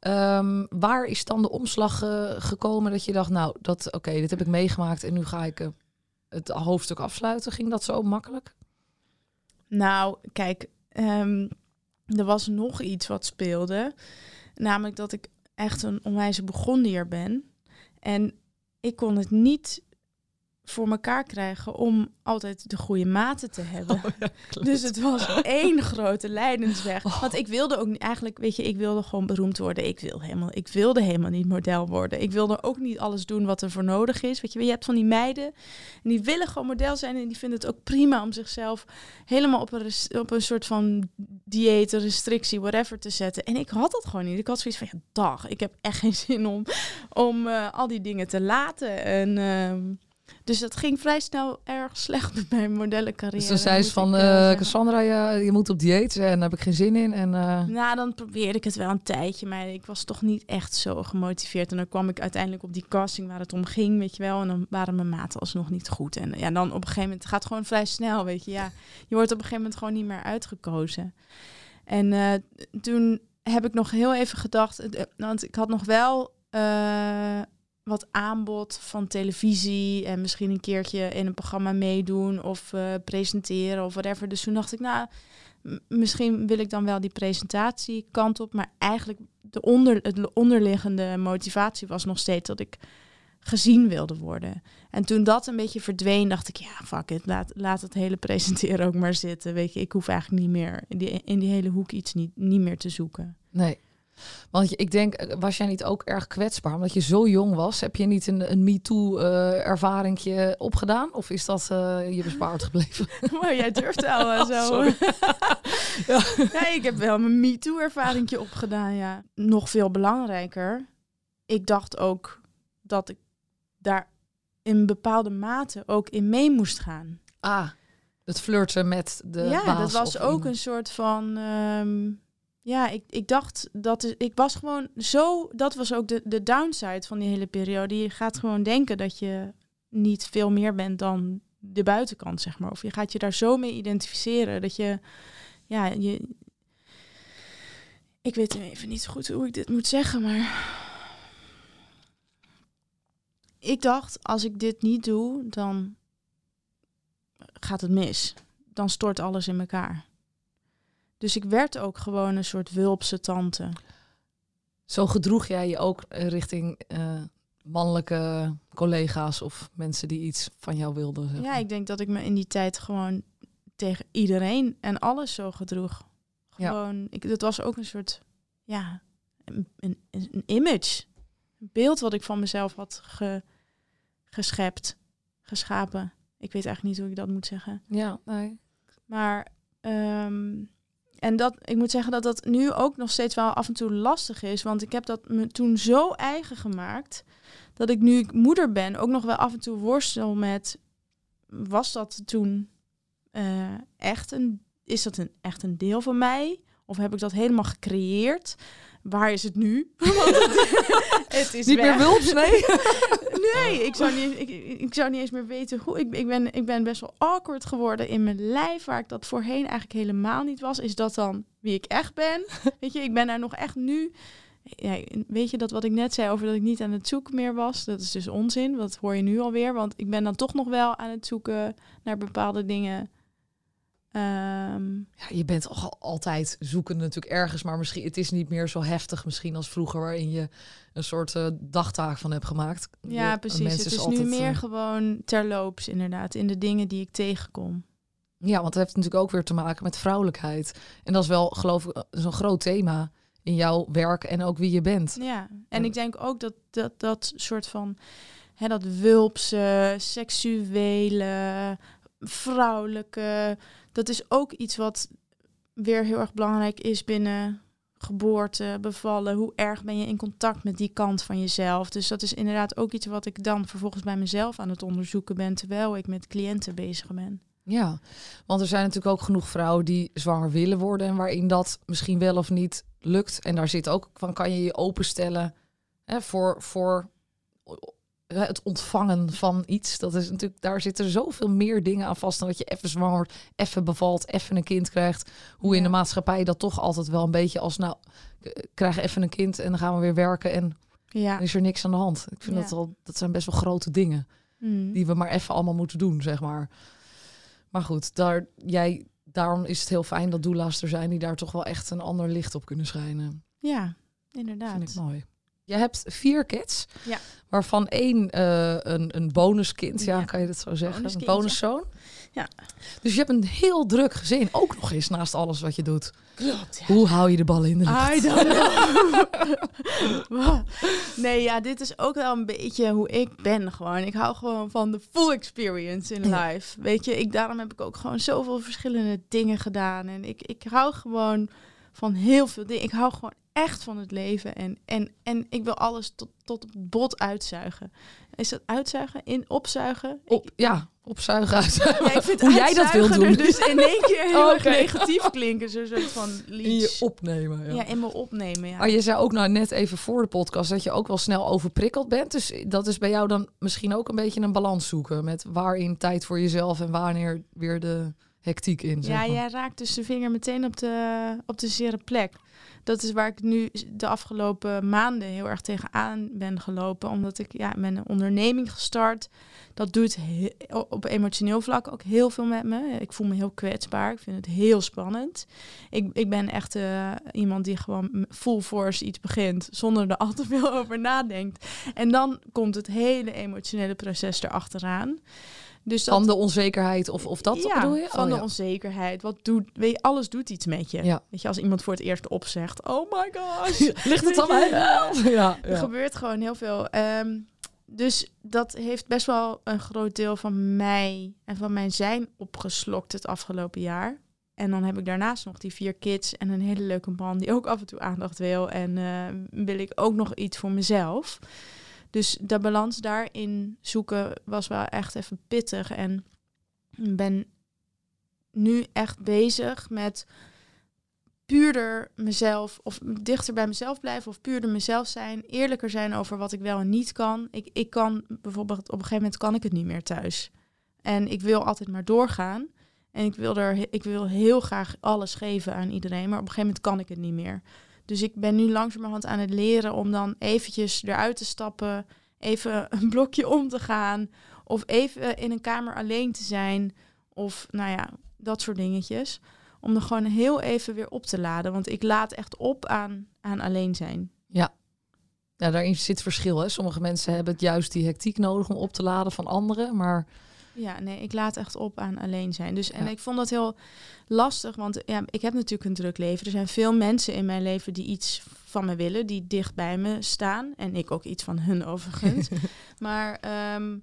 Ehm, waar is dan de omslag eh, gekomen dat je dacht, nou, dat oké, dit heb ik meegemaakt en nu ga ik eh, het hoofdstuk afsluiten. Ging dat zo makkelijk? Nou, kijk, ehm, er was nog iets wat speelde. Namelijk dat ik echt een onwijze begonnier ben. En ik kon het niet voor elkaar krijgen om altijd de goede maten te hebben. Dus het was één grote lijdensweg. Want ik wilde ook niet, eigenlijk, weet je, ik wilde gewoon beroemd worden. Ik, wil helemaal, ik wilde helemaal niet model worden. Ik wilde ook niet alles doen wat er voor nodig is. Weet je, je hebt van die meiden en die willen gewoon model zijn en die vinden het ook prima om zichzelf helemaal op een, op een soort van dieet, restrictie, whatever te zetten. En ik had dat gewoon niet. Ik had zoiets van, ja, dag, ik heb echt geen zin om, om eh, al die dingen te laten. En ehm, dus dat ging vrij snel erg slecht met mijn modellencarrière. Dus dan zei ze van, eh, eh. Cassandra, je, je moet op dieet en daar heb ik geen zin in. En, eh, Nou, dan probeerde ik het wel een tijdje, maar ik was toch niet echt zo gemotiveerd. En dan kwam ik uiteindelijk op die casting waar het om ging, weet je wel. En dan waren mijn maten alsnog niet goed. En ja, dan op een gegeven moment het gaat gewoon vrij snel, weet je. Ja, je wordt op een gegeven moment gewoon niet meer uitgekozen. En toen heb ik nog heel even gedacht, want ik had nog wel wat aanbod van televisie en misschien een keertje in een programma meedoen of eh, presenteren of whatever. Dus toen dacht ik, nou, misschien wil ik dan wel die presentatie kant op, maar eigenlijk de onder, het onderliggende motivatie was nog steeds dat ik gezien wilde worden. En toen dat een beetje verdween, dacht ik, ja, fuck it, laat, laat het hele presenteren ook maar zitten. Weet je, ik hoef eigenlijk niet meer in die, in die hele hoek iets niet, niet meer te zoeken. Nee. Want ik denk, eh, was jij niet ook erg kwetsbaar? Omdat je zo jong was, heb je niet een, een MeToo-ervaringje opgedaan? Of is dat eh, je bespaard gebleven? Maar jij durft wel en zo. Ja. ik heb wel mijn MeToo-ervaringje opgedaan, ja. Nog veel belangrijker, ik dacht ook dat ik daar in bepaalde mate ook in mee moest gaan. Ah, het flirten met de ja, baas dat was ook iemand. een soort van... ehm, ja, ik, ik dacht dat... Ik was gewoon zo... Dat was ook de, de downside van die hele periode. Je gaat gewoon denken dat je niet veel meer bent dan de buitenkant, zeg maar. Of je gaat je daar zo mee identificeren dat je... Ja, je... Ik weet even niet goed hoe ik dit moet zeggen, maar... Ik dacht, als ik dit niet doe, dan gaat het mis. Dan stort alles in elkaar. Dus ik werd ook gewoon een soort wulpse tante. Zo gedroeg jij je ook eh, richting eh, mannelijke collega's of mensen die iets van jou wilden. zeg Ja, ik denk dat ik me in die tijd gewoon tegen iedereen en alles zo gedroeg. Ja. Gewoon, ik, dat was ook een soort, ja, een, een, een image. Een beeld wat ik van mezelf had ge, geschept, geschapen. Ik weet eigenlijk niet hoe ik dat moet zeggen. ja nee. Maar, ehm, en dat, ik moet zeggen dat dat nu ook nog steeds wel af en toe lastig is. Want ik heb dat me toen zo eigen gemaakt. Dat ik nu ik moeder ben ook nog wel af en toe worstel met. Was dat toen eh, echt een. Is dat een, echt een deel van mij? Of heb ik dat helemaal gecreëerd? waar is het nu? Want het, het is Niet weg. meer wulps, nee? Nee, ik zou niet, ik, ik zou niet eens meer weten hoe. Ik, ik, ben, ik ben best wel awkward geworden in mijn lijf, waar ik dat voorheen eigenlijk helemaal niet was. Is dat dan wie ik echt ben? Weet je, ik ben daar nog echt nu. Ja, weet je dat wat ik net zei over dat ik niet aan het zoeken meer was? Dat is dus onzin. Dat hoor je nu alweer. Want ik ben dan toch nog wel aan het zoeken naar bepaalde dingen. Ehm, Ja, je bent al, altijd zoekende natuurlijk ergens, maar misschien het is niet meer zo heftig misschien als vroeger, waarin je een soort eh, dagtaak van hebt gemaakt. ja, precies. Het is, nu altijd, meer eh, gewoon terloops, inderdaad. In de dingen die ik tegenkom. Ja, want het heeft natuurlijk ook weer te maken met vrouwelijkheid. En dat is wel, geloof ik, zo'n groot thema in jouw werk en ook wie je bent. Ja, en ik denk ook dat dat, dat soort van, hè, dat wulpse, seksuele, vrouwelijke, dat is ook iets wat weer heel erg belangrijk is binnen geboorte, bevallen. Hoe erg ben je in contact met die kant van jezelf? Dus dat is inderdaad ook iets wat ik dan vervolgens bij mezelf aan het onderzoeken ben, terwijl ik met cliënten bezig ben. Ja, want er zijn natuurlijk ook genoeg vrouwen die zwanger willen worden en waarin dat misschien wel of niet lukt. En daar zit ook van, kan je je openstellen hè, voor, voor het ontvangen van iets. Dat is natuurlijk, daar zitten zoveel meer dingen aan vast dan dat je even zwanger wordt, even bevalt, even een kind krijgt. Hoe in de maatschappij dat toch altijd wel een beetje als, nou, k- krijg even een kind en dan gaan we weer werken en Ja. dan is er niks aan de hand. Ik vind Ja. dat al, dat zijn best wel grote dingen Mm. die we maar even allemaal moeten doen, zeg maar. Maar goed, daar, jij, daarom is het heel fijn dat doula's er zijn die daar toch wel echt een ander licht op kunnen schijnen. Ja, inderdaad. Vind ik mooi. Je hebt vier kids, Ja. waarvan één eh, een, een bonuskind, ja, Ja. kan je dat zo zeggen? Een bonuszoon. Ja. Dus je hebt een heel druk gezin, ook nog eens naast alles wat je doet. Klopt, ja. Hoe hou je de ballen in de lucht? I don't know. Wow. nee, ja, dit is ook wel een beetje hoe ik ben gewoon. Ik hou gewoon van de full experience in life. Weet je, ik, daarom heb ik ook gewoon zoveel verschillende dingen gedaan. En ik, ik hou gewoon van heel veel dingen. Ik hou gewoon echt van het leven. En, en, en ik wil alles tot, tot het bot uitzuigen. Is dat uitzuigen? In, opzuigen? Ik- Op, ja, opzuigen uit. ja, ik vind Hoe jij dat wilt uitzuigen doen. Dus in één keer heel Oh, erg negatief klinken. Zo'n soort van in liedje. je opnemen. Ja. Ja, in me opnemen. Ja. Maar je zei ook nou net even voor de podcast dat je ook wel snel overprikkeld bent. Dus dat is bij jou dan misschien ook een beetje een balans zoeken met waarin tijd voor jezelf en wanneer weer de hectiek in. Zeg Ja, jij raakt dus de vinger meteen op de, op de zere plek. Dat is waar ik nu de afgelopen maanden heel erg tegenaan ben gelopen. Omdat ik ja, ben een onderneming gestart. Dat doet op emotioneel vlak ook heel veel met me. Ik voel me heel kwetsbaar. Ik vind het heel spannend. Ik, ik ben echt eh, iemand die gewoon full force iets begint. Zonder er al te veel over nadenkt. En dan komt het hele emotionele proces erachteraan. Dus dat, Van de onzekerheid of, of dat ja, bedoel je? van Oh, de ja. onzekerheid. Wat doet, weet je, alles doet iets met je. Ja. Weet je, als iemand voor het eerst opzegt, oh my gosh. Ligt het aan mij? Ja, ja. Er gebeurt gewoon heel veel. Ehm, dus dat heeft best wel een groot deel van mij en van mijn zijn opgeslokt het afgelopen jaar. En dan heb ik daarnaast nog die vier kids en een hele leuke man die ook af en toe aandacht wil. En eh, wil ik ook nog iets voor mezelf. Dus de balans daarin zoeken was wel echt even pittig. En ben nu echt bezig met puurder mezelf of dichter bij mezelf blijven of puurder mezelf zijn, eerlijker zijn over wat ik wel en niet kan. Ik, ik kan bijvoorbeeld op een gegeven moment kan ik het niet meer thuis. En ik wil altijd maar doorgaan. En ik wil, er, ik wil heel graag alles geven aan iedereen, maar op een gegeven moment kan ik het niet meer. Dus ik ben nu langzamerhand aan het leren om dan eventjes eruit te stappen, even een blokje om te gaan, of even in een kamer alleen te zijn, of nou ja, dat soort dingetjes. Om er gewoon heel even weer op te laden. Want ik laad echt op aan, aan alleen zijn. Ja, daarin zit verschil. Hè? Sommige mensen hebben het juist die hectiek nodig om op te laden van anderen. Maar Ja, nee, ik laat echt op aan alleen zijn. Dus, en Ja. ik vond dat heel lastig, want ja, ik heb natuurlijk een druk leven. Er zijn veel mensen in mijn leven die iets van me willen, die dicht bij me staan. En ik ook iets van hun overigens. maar ehm,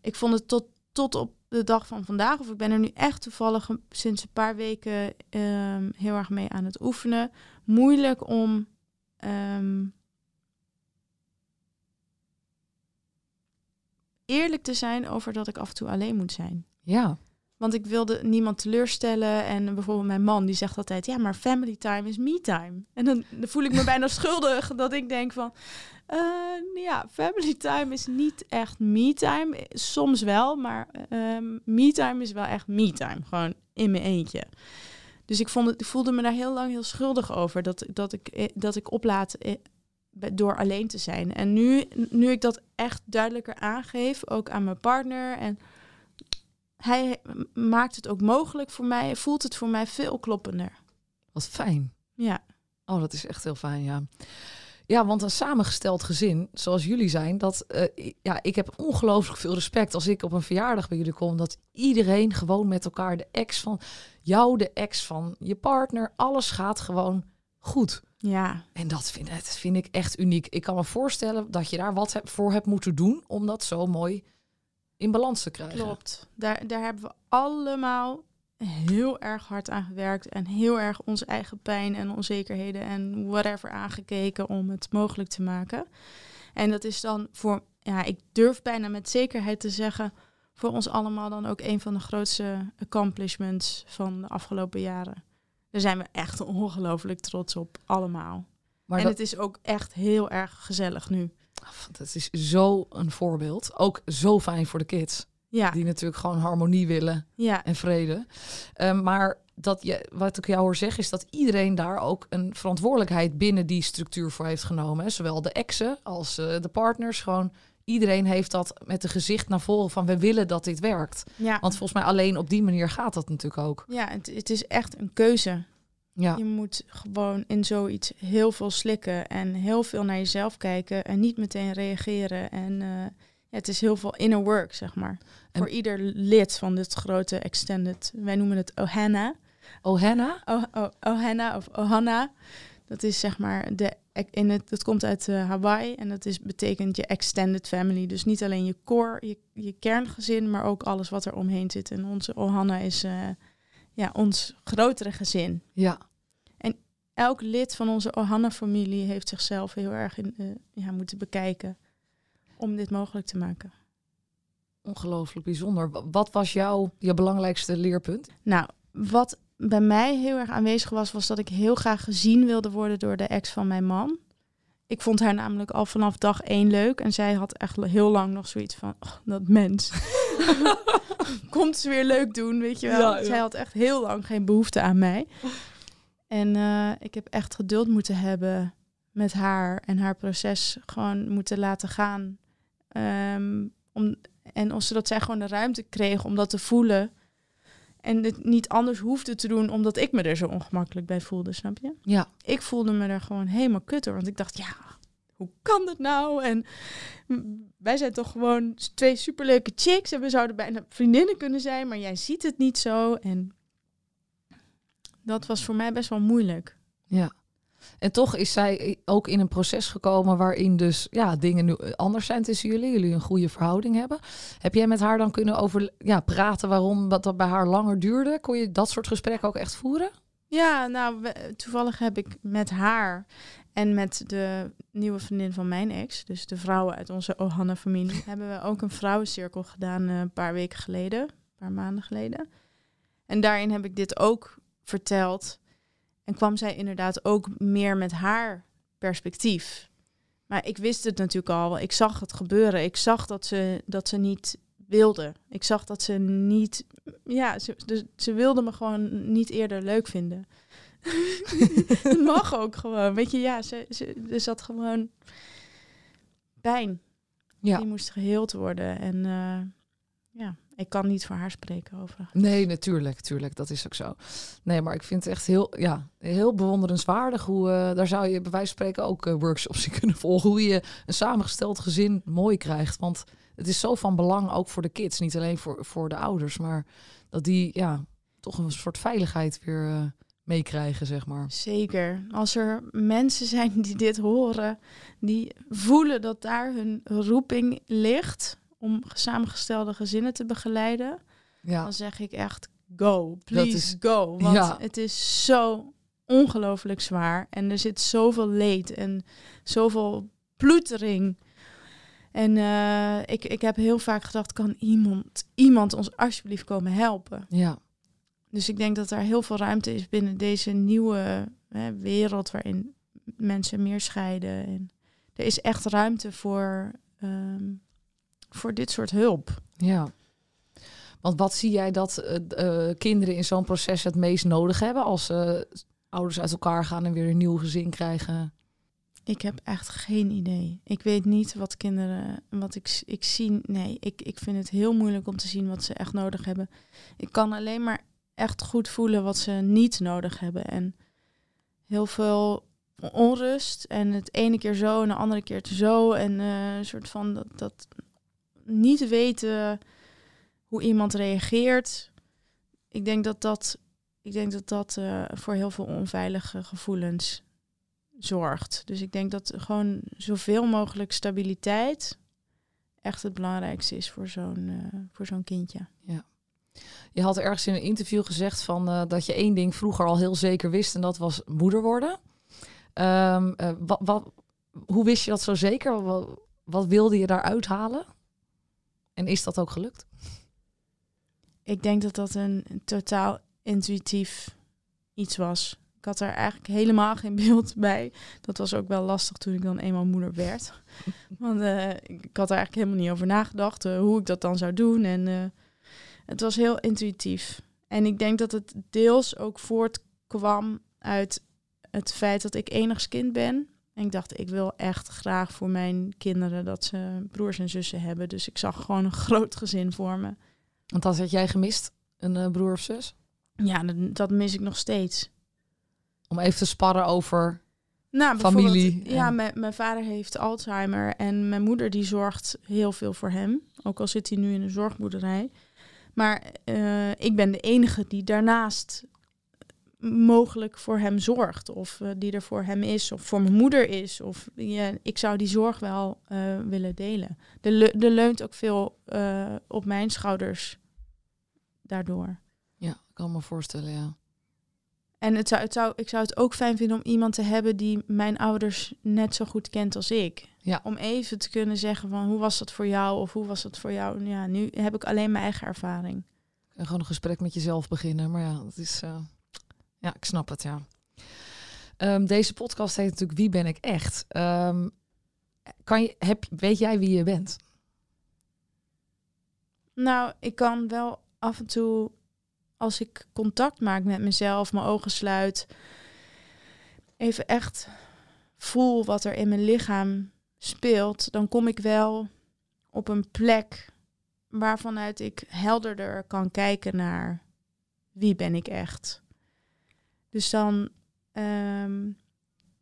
ik vond het tot, tot op de dag van vandaag, of ik ben er nu echt toevallig sinds een paar weken ehm, heel erg mee aan het oefenen, moeilijk om ehm, eerlijk te zijn over dat ik af en toe alleen moet zijn. ja, Want ik wilde niemand teleurstellen. En bijvoorbeeld mijn man die zegt altijd: ja, maar family time is me time. En dan, dan voel ik me bijna schuldig dat ik denk van. eh, ja, family time is niet echt me time. Soms wel, maar ehm me time is wel echt me time. Gewoon in mijn eentje. Dus ik, vond het, ik voelde me daar heel lang heel schuldig over. Dat, dat, ik, eh, dat ik oplaat eh, door alleen te zijn. En nu, nu ik dat echt duidelijker aangeef, ook aan mijn partner. En hij maakt het ook mogelijk voor mij, voelt het voor mij veel kloppender. Wat fijn. Ja, Oh, dat is echt heel fijn, ja. Ja, want een samengesteld gezin, zoals jullie zijn, dat eh, ja, ik heb ongelooflijk veel respect als ik op een verjaardag bij jullie kom, dat iedereen gewoon met elkaar, de ex van jou, de ex van je partner, alles gaat gewoon goed. Ja, En dat vind, dat vind ik echt uniek. Ik kan me voorstellen dat je daar wat voor hebt moeten doen om dat zo mooi in balans te krijgen. klopt. Daar, daar hebben we allemaal heel erg hard aan gewerkt. En heel erg onze eigen pijn en onzekerheden en whatever aangekeken om het mogelijk te maken. En dat is dan voor, ja, ik durf bijna met zekerheid te zeggen, voor ons allemaal dan ook een van de grootste accomplishments van de afgelopen jaren. Daar zijn we echt ongelooflijk trots op, allemaal. Maar en dat, het is ook echt heel erg gezellig nu. dat is zo een voorbeeld. Ook zo fijn voor de kids, Ja, die natuurlijk gewoon harmonie willen ja, en vrede. Ehm, maar dat je, wat ik jou hoor zeggen, is dat iedereen daar ook een verantwoordelijkheid binnen die structuur voor heeft genomen. Hè? Zowel de exen als eh, de partners. Gewoon iedereen heeft dat met een gezicht naar voren van we willen dat dit werkt. ja. Want volgens mij alleen op die manier gaat dat natuurlijk ook. Ja, het, het is echt een keuze. Ja, Je moet gewoon in zoiets heel veel slikken en heel veel naar jezelf kijken en niet meteen reageren. En eh, het is heel veel inner work, zeg maar. En- Voor ieder lid van dit grote extended, wij noemen het Ohana. Oh, Henna? Oh, oh, Ohana of Ohana. Dat is zeg maar de in het dat komt uit eh, Hawaii en dat is betekent je extended family. Dus niet alleen je core, je, je kerngezin, maar ook alles wat er omheen zit. En onze Ohana is eh, ja, ons grotere gezin. Ja, Elk lid van onze Ohana-familie heeft zichzelf heel erg in, eh, ja, moeten bekijken om dit mogelijk te maken. ongelooflijk bijzonder. Wa- Wat was jouw je belangrijkste leerpunt? Nou, wat bij mij heel erg aanwezig was, was dat ik heel graag gezien wilde worden door de ex van mijn man. Ik vond haar namelijk al vanaf dag één leuk. En zij had echt heel lang nog zoiets van, "Oh, dat mens. Komt ze weer leuk doen, weet je wel. Ja, ja. Zij had echt heel lang geen behoefte aan mij. En eh, ik heb echt geduld moeten hebben met haar en haar proces gewoon moeten laten gaan. Ehm, om, en zodat zij gewoon de ruimte kreeg om dat te voelen. En het niet anders hoefde te doen omdat ik me er zo ongemakkelijk bij voelde, snap je? Ja, Ik voelde me er gewoon helemaal kut door. Want ik dacht, ja, hoe kan dat nou? En wij zijn toch gewoon twee superleuke chicks. En we zouden bijna vriendinnen kunnen zijn. Maar jij ziet het niet zo. En dat was voor mij best wel moeilijk. ja. En toch is zij ook in een proces gekomen waarin dus ja, dingen nu anders zijn tussen jullie. Jullie een goede verhouding hebben. Heb jij met haar dan kunnen over ja, praten waarom wat dat bij haar langer duurde? Kon je dat soort gesprekken ook echt voeren? Ja, nou, toevallig heb ik met haar en met de nieuwe vriendin van mijn ex, dus de vrouwen uit onze Ohana-familie, hebben we ook een vrouwencirkel gedaan eh, een paar weken geleden, een paar maanden geleden. En daarin heb ik dit ook verteld. En kwam zij inderdaad ook meer met haar perspectief. Maar ik wist het natuurlijk al. Ik zag het gebeuren. Ik zag dat ze, dat ze niet wilde. Ik zag dat ze niet. Ja, ze, dus, ze wilde me gewoon niet eerder leuk vinden. Het mag ook gewoon. Weet je, ja, ze, ze, er zat gewoon pijn. Ja. Die moest geheeld worden. En eh, ja, ik kan niet voor haar spreken over. Nee, natuurlijk, natuurlijk. Dat is ook zo. Nee, maar ik vind het echt heel, ja, heel bewonderenswaardig hoe eh, daar zou je bij wijze van spreken ook eh, workshops in kunnen volgen. Hoe je een samengesteld gezin mooi krijgt. Want het is zo van belang ook voor de kids, niet alleen voor, voor de ouders, maar dat die ja toch een soort veiligheid weer eh, meekrijgen, zeg maar. Zeker. Als er mensen zijn die dit horen, die voelen dat daar hun roeping ligt om samengestelde gezinnen te begeleiden, Ja, dan zeg ik echt go, please is- go. Want ja. het is zo ongelooflijk zwaar en er zit zoveel leed en zoveel ploetering. En uh, ik, ik heb heel vaak gedacht, kan iemand, iemand ons alsjeblieft komen helpen? Ja. Dus ik denk dat er heel veel ruimte is binnen deze nieuwe hè, wereld waarin mensen meer scheiden. En er is echt ruimte voor, um, voor dit soort hulp. Ja. Want wat zie jij dat uh, kinderen in zo'n proces het meest nodig hebben als uh, ouders uit elkaar gaan en weer een nieuw gezin krijgen? Ik heb echt geen idee. Ik weet niet wat kinderen, wat ik, ik zie. Nee, ik, ik vind het heel moeilijk om te zien wat ze echt nodig hebben. Ik kan alleen maar echt goed voelen wat ze niet nodig hebben. En heel veel onrust. En het ene keer zo en de andere keer zo. En uh, een soort van dat, dat niet weten hoe iemand reageert. Ik denk dat dat, ik denk dat, dat uh, voor heel veel onveilige gevoelens zorgt. Dus ik denk dat gewoon zoveel mogelijk stabiliteit echt het belangrijkste is voor zo'n uh, voor zo'n kindje. Ja. Je had ergens in een interview gezegd van uh, dat je één ding vroeger al heel zeker wist en dat was moeder worden. Um, uh, wat, wat, hoe wist je dat zo zeker? Wat, wat wilde je daaruit halen? En is dat ook gelukt? Ik denk dat dat een, een totaal intuïtief iets was. Ik had er eigenlijk helemaal geen beeld bij. Dat was ook wel lastig toen ik dan eenmaal moeder werd. Want uh, ik had er eigenlijk helemaal niet over nagedacht uh, hoe ik dat dan zou doen. En uh, het was heel intuïtief. En ik denk dat het deels ook voortkwam uit het feit dat ik enigskind ben. En ik dacht, ik wil echt graag voor mijn kinderen dat ze broers en zussen hebben. Dus ik zag gewoon een groot gezin voor me. Want dat had jij gemist, een uh, broer of zus? Ja, dat, dat, mis ik nog steeds. Om even te sparren over nou, familie. Ja, mijn vader heeft Alzheimer en mijn moeder die zorgt heel veel voor hem. Ook al zit hij nu in een zorgboerderij. Maar uh, ik ben de enige die daarnaast mogelijk voor hem zorgt. Of uh, die er voor hem is, of voor mijn moeder is. Of ja, ik zou die zorg wel uh, willen delen. Er, le er leunt ook veel uh, op mijn schouders daardoor. Ja, ik kan me voorstellen, ja. En het zou, het zou, ik zou het ook fijn vinden om iemand te hebben die mijn ouders net zo goed kent als ik. Ja. Om even te kunnen zeggen van hoe was dat voor jou of hoe was dat voor jou. Ja, nu heb ik alleen mijn eigen ervaring. En gewoon een gesprek met jezelf beginnen. Maar ja, dat is. Ja, ik snap het, ja. Um, deze podcast heet natuurlijk Wie ben ik echt? Um, kan je, heb, weet jij wie je bent? Nou, ik kan wel af en toe, als ik contact maak met mezelf, mijn ogen sluit, even echt voel wat er in mijn lichaam speelt, dan kom ik wel op een plek waarvanuit ik helderder kan kijken naar wie ben ik echt. Dus dan, um,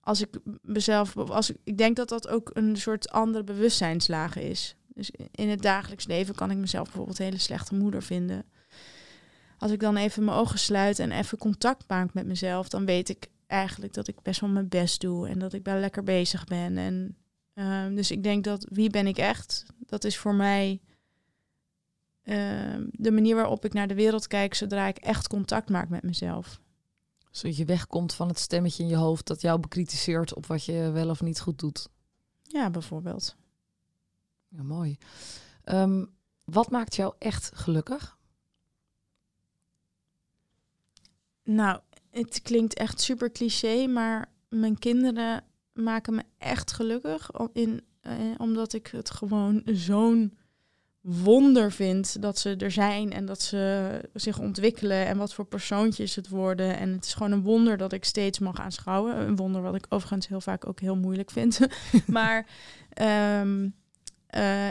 als ik mezelf, als ik, ik denk dat dat ook een soort andere bewustzijnslagen is. Dus in het dagelijks leven kan ik mezelf bijvoorbeeld een hele slechte moeder vinden. Als ik dan even mijn ogen sluit en even contact maak met mezelf, dan weet ik eigenlijk dat ik best wel mijn best doe en dat ik wel lekker bezig ben. En um, dus ik denk dat wie ben ik echt, dat is voor mij uh, de manier waarop ik naar de wereld kijk zodra ik echt contact maak met mezelf zodat je wegkomt van het stemmetje in je hoofd dat jou bekritiseert op wat je wel of niet goed doet. Ja, bijvoorbeeld. Ja, mooi. Um, wat maakt jou echt gelukkig? Nou, het klinkt echt super cliché, maar mijn kinderen maken me echt gelukkig. In, eh, omdat ik het gewoon zo'n wonder vind dat ze er zijn en dat ze zich ontwikkelen en wat voor persoontjes het worden. En het is gewoon een wonder dat ik steeds mag aanschouwen. Een wonder wat ik overigens heel vaak ook heel moeilijk vind. maar um, uh,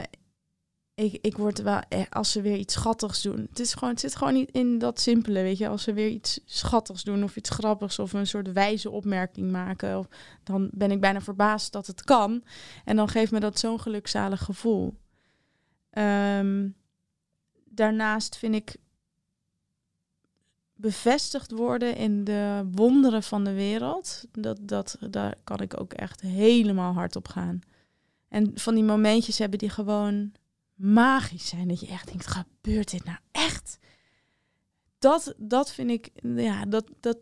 ik, ik word wel, eh, als ze weer iets schattigs doen. Het, is gewoon, het zit gewoon niet in dat simpele, weet je. Als ze weer iets schattigs doen of iets grappigs of een soort wijze opmerking maken. Of, dan ben ik bijna verbaasd dat het kan. En dan geeft me dat zo'n gelukzalig gevoel. Um, daarnaast vind ik bevestigd worden in de wonderen van de wereld. Dat, dat, daar kan ik ook echt helemaal hard op gaan. En van die momentjes hebben die gewoon magisch zijn. Dat je echt denkt, gebeurt dit nou echt? Dat, dat vind ik, ja, dat, dat,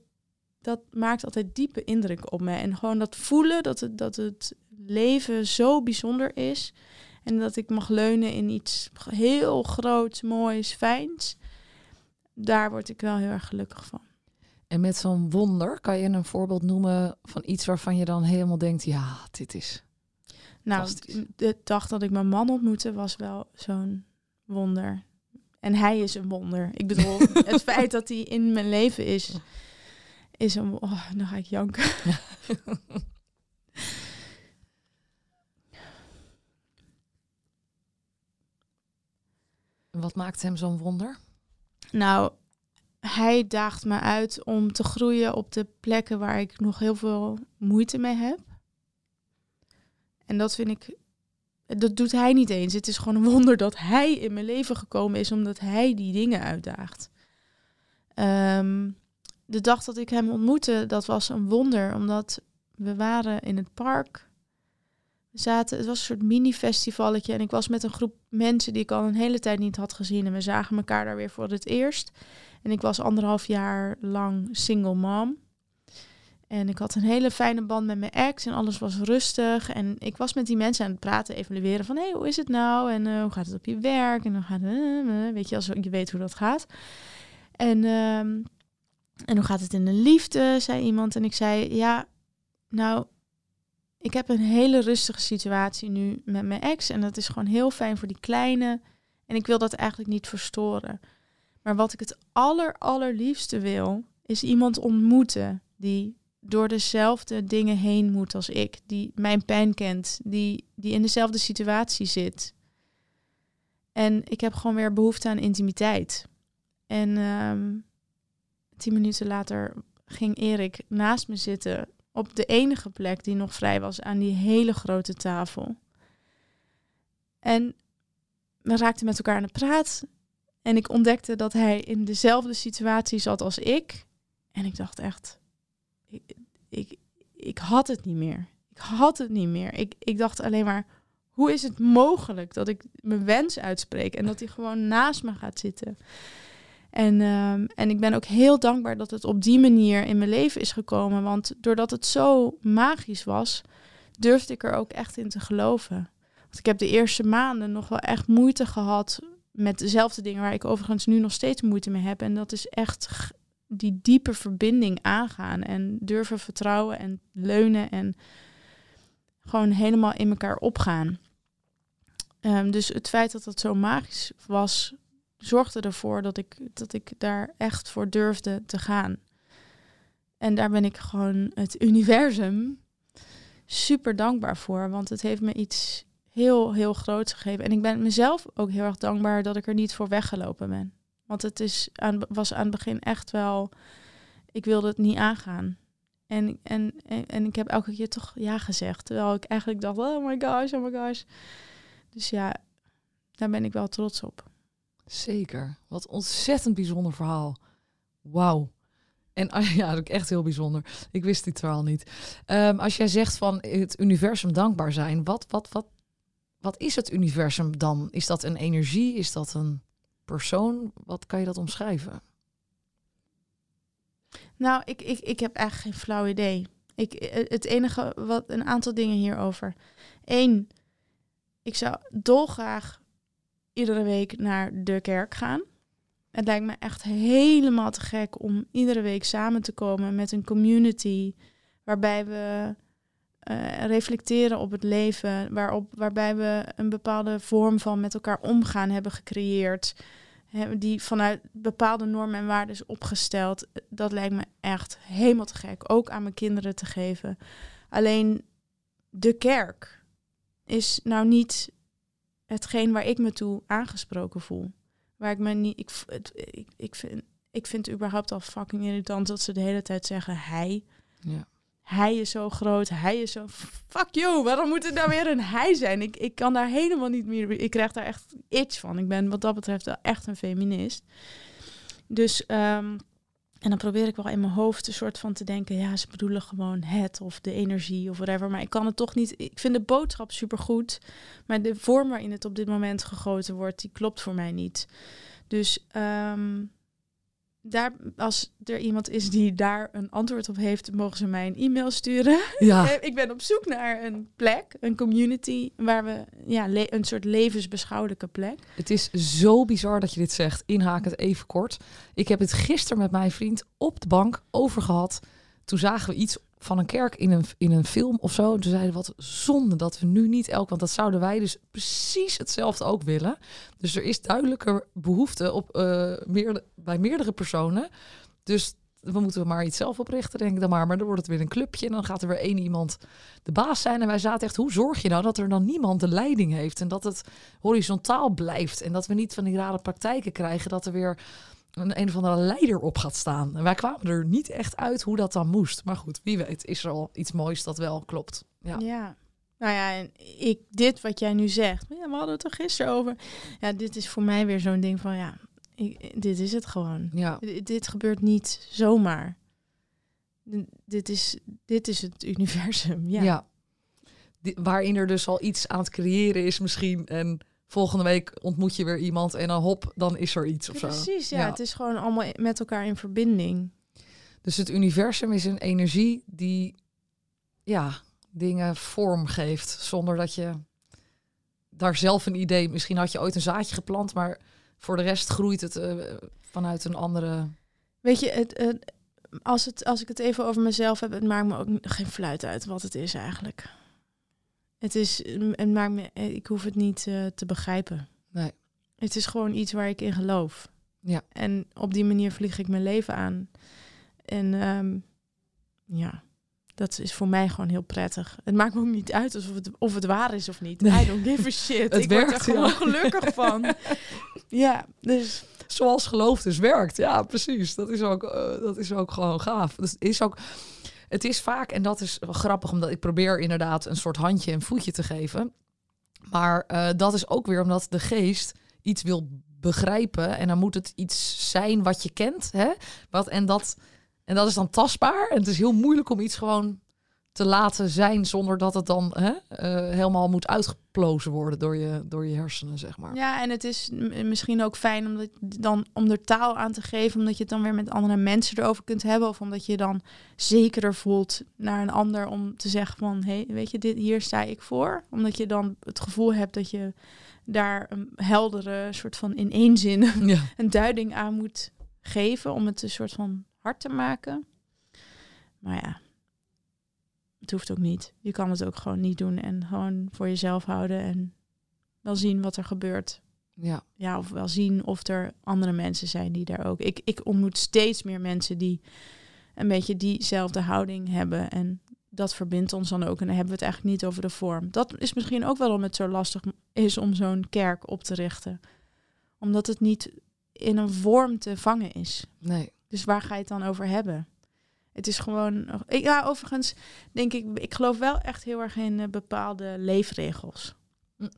dat maakt altijd diepe indruk op me. En gewoon dat voelen dat het, dat het leven zo bijzonder is. En dat ik mag leunen in iets heel groots, moois, fijns. Daar word ik wel heel erg gelukkig van. En met zo'n wonder, kan je een voorbeeld noemen van iets waarvan je dan helemaal denkt, ja, dit is. Nou, de dag dat ik mijn man ontmoette was wel zo'n wonder. En hij is een wonder. Ik bedoel, het feit dat hij in mijn leven is, is een... Oh, dan ga ik janken. Wat maakt hem zo'n wonder? Nou, hij daagt me uit om te groeien op de plekken waar ik nog heel veel moeite mee heb. En dat vind ik, dat doet hij niet eens. Het is gewoon een wonder dat hij in mijn leven gekomen is, omdat hij die dingen uitdaagt. Ehm, de dag dat ik hem ontmoette, dat was een wonder, omdat we waren in het park. Zaten, het was een soort mini-festivalletje en ik was met een groep mensen die ik al een hele tijd niet had gezien. En we zagen elkaar daar weer voor het eerst. En ik was anderhalf jaar lang single mom. En ik had een hele fijne band met mijn ex en alles was rustig. En ik was met die mensen aan het praten, evalueren van... hé, hey, hoe is het nou? En uh, hoe gaat het op je werk? En dan gaat het... Uh, weet je, als je weet hoe dat gaat. En, uh, en hoe gaat het in de liefde, zei iemand. En ik zei, ja, nou, ik heb een hele rustige situatie nu met mijn ex. En dat is gewoon heel fijn voor die kleine. En ik wil dat eigenlijk niet verstoren. Maar wat ik het aller, allerliefste wil, is iemand ontmoeten die door dezelfde dingen heen moet als ik. Die mijn pijn kent, die, die in dezelfde situatie zit. En ik heb gewoon weer behoefte aan intimiteit. En um, tien minuten later ging Erik naast me zitten op de enige plek die nog vrij was aan die hele grote tafel. En we raakten met elkaar aan praat. En ik ontdekte dat hij in dezelfde situatie zat als ik. En ik dacht echt, ik, ik, ik had het niet meer. Ik had het niet meer. Ik, ik dacht alleen maar, hoe is het mogelijk dat ik mijn wens uitspreek en dat hij gewoon naast me gaat zitten? En, um, en ik ben ook heel dankbaar dat het op die manier in mijn leven is gekomen. Want doordat het zo magisch was, durfde ik er ook echt in te geloven. Want ik heb de eerste maanden nog wel echt moeite gehad met dezelfde dingen waar ik overigens nu nog steeds moeite mee heb. En dat is echt die diepe verbinding aangaan en durven vertrouwen en leunen en gewoon helemaal in elkaar opgaan. Um, dus het feit dat het zo magisch was, zorgde ervoor dat ik, dat ik daar echt voor durfde te gaan. En daar ben ik gewoon het universum super dankbaar voor, want het heeft me iets heel, heel groots gegeven. En ik ben mezelf ook heel erg dankbaar dat ik er niet voor weggelopen ben. Want het is was aan het begin echt wel, ik wilde het niet aangaan. En, en, en ik heb elke keer toch ja gezegd. Terwijl ik eigenlijk dacht, oh my gosh, oh my gosh. Dus ja, daar ben ik wel trots op. Zeker. Wat ontzettend bijzonder verhaal. Wauw. En ja, dat is echt heel bijzonder. Ik wist dit verhaal niet. Um, als jij zegt van het universum dankbaar zijn, wat, wat, wat, wat is het universum dan? Is dat een energie? Is dat een persoon? Wat kan je dat omschrijven? Nou, ik, ik, ik heb eigenlijk geen flauw idee. Ik, het enige wat een aantal dingen hierover. Eén, ik zou dolgraag iedere week naar de kerk gaan. Het lijkt me echt helemaal te gek om iedere week samen te komen met een community waarbij we uh, reflecteren op het leven, waarop, waarbij we een bepaalde vorm van met elkaar omgaan hebben gecreëerd, die vanuit bepaalde normen en waarden is opgesteld. Dat lijkt me echt helemaal te gek, ook aan mijn kinderen te geven. Alleen de kerk is nou niet hetgeen waar ik me toe aangesproken voel. Waar ik me niet. Ik, het, ik, ik, vind, ik vind het überhaupt al fucking irritant dat ze de hele tijd zeggen hij. Ja hij is zo groot, hij is zo... Fuck you, waarom moet het nou weer een hij zijn? Ik, ik kan daar helemaal niet meer... Ik krijg daar echt iets van. Ik ben wat dat betreft wel echt een feminist. Dus... Um, en dan probeer ik wel in mijn hoofd een soort van te denken... ja, ze bedoelen gewoon het of de energie of whatever. Maar ik kan het toch niet... Ik vind de boodschap supergoed. Maar de vorm waarin het op dit moment gegoten wordt... die klopt voor mij niet. Dus... Um, daar, als er iemand is die daar een antwoord op heeft, mogen ze mij een e-mail sturen. Ja, Ik ben op zoek naar een plek, een community, waar we ja, een soort levensbeschouwelijke plek. het is zo bizar dat je dit zegt. Inhaak het even kort. Ik heb het gisteren met mijn vriend op de bank over gehad. Toen zagen we iets van een kerk in een, in een film of zo. En toen zeiden wat zonde dat we nu niet elk... Want dat zouden wij dus precies hetzelfde ook willen. Dus er is duidelijker behoefte op, eh, meerde- bij meerdere personen. Dus we moeten maar iets zelf oprichten, denk ik dan maar. Maar dan wordt het weer een clubje en dan gaat er weer één iemand de baas zijn. En wij zaten echt, hoe zorg je nou dat er dan niemand de leiding heeft? En dat het horizontaal blijft. En dat we niet van die rare praktijken krijgen dat er weer een, een of andere leider op gaat staan. En wij kwamen er niet echt uit hoe dat dan moest. Maar goed, wie weet is er al iets moois dat wel klopt. Ja, Ja. Nou ja, en ik, dit wat jij nu zegt, ja, we hadden het er gisteren over. Ja, dit is voor mij weer zo'n ding van, ja, ik, dit is het gewoon. ja. D- Dit gebeurt niet zomaar. D- Dit is, dit is het universum. Ja. ja. Die- waarin er dus al iets aan het creëren is misschien. En volgende week ontmoet je weer iemand en dan hop, dan is er iets of zo. Precies, ja, Ja. Het is gewoon allemaal met elkaar in verbinding. Dus het universum is een energie die ja, dingen vorm geeft. Zonder dat je daar zelf een idee... Misschien had je ooit een zaadje geplant, maar voor de rest groeit het eh, vanuit een andere... Weet je, het, het- als, het, als ik het even over mezelf heb, het maakt me ook geen fluit uit wat het is eigenlijk. Het is, het maakt me, ik hoef het niet eh, te begrijpen. Nee. Het is gewoon iets waar ik in geloof. Ja. En op die manier vlieg ik mijn leven aan. En ehm, ja, dat is voor mij gewoon heel prettig. Het maakt me ook niet uit of het, of het waar is of niet. Nee. I don't give a shit. Het ik werkt, word er gewoon ja. gelukkig van. ja, dus Zoals geloof dus werkt. Ja, precies. Dat is ook, eh, dat is ook gewoon gaaf. Dus het is ook... Het is vaak, en dat is grappig, omdat ik probeer inderdaad een soort handje en voetje te geven. Maar eh, dat is ook weer omdat de geest iets wil begrijpen. En dan moet het iets zijn wat je kent. Hè? Wat, en, dat, en dat is dan tastbaar. En het is heel moeilijk om iets gewoon te laten zijn zonder dat het dan hè, eh, helemaal moet uitgeplozen worden door je, door je hersenen, zeg maar. Ja, en het is misschien ook fijn om, dat, dan, om er taal aan te geven, omdat je het dan weer met andere mensen erover kunt hebben. Of omdat je je dan zekerder voelt naar een ander om te zeggen van, hé, hey, weet je, dit, hier sta ik voor. Omdat je dan het gevoel hebt dat je daar een heldere soort van in één zin Ja. een duiding aan moet geven om het een soort van hard te maken. Maar ja, het hoeft ook niet. Je kan het ook gewoon niet doen en gewoon voor jezelf houden en wel zien wat er gebeurt. ja. Ja, of wel zien of er andere mensen zijn die daar ook. Ik, ik ontmoet steeds meer mensen die een beetje diezelfde houding hebben. En dat verbindt ons dan ook. En dan hebben we het eigenlijk niet over de vorm. Dat is misschien ook waarom het zo lastig is om zo'n kerk op te richten. Omdat het niet in een vorm te vangen is. Nee. Dus waar ga je het dan over hebben? Het is gewoon. Ja, overigens denk ik, ik geloof wel echt heel erg in eh, bepaalde leefregels. Hm.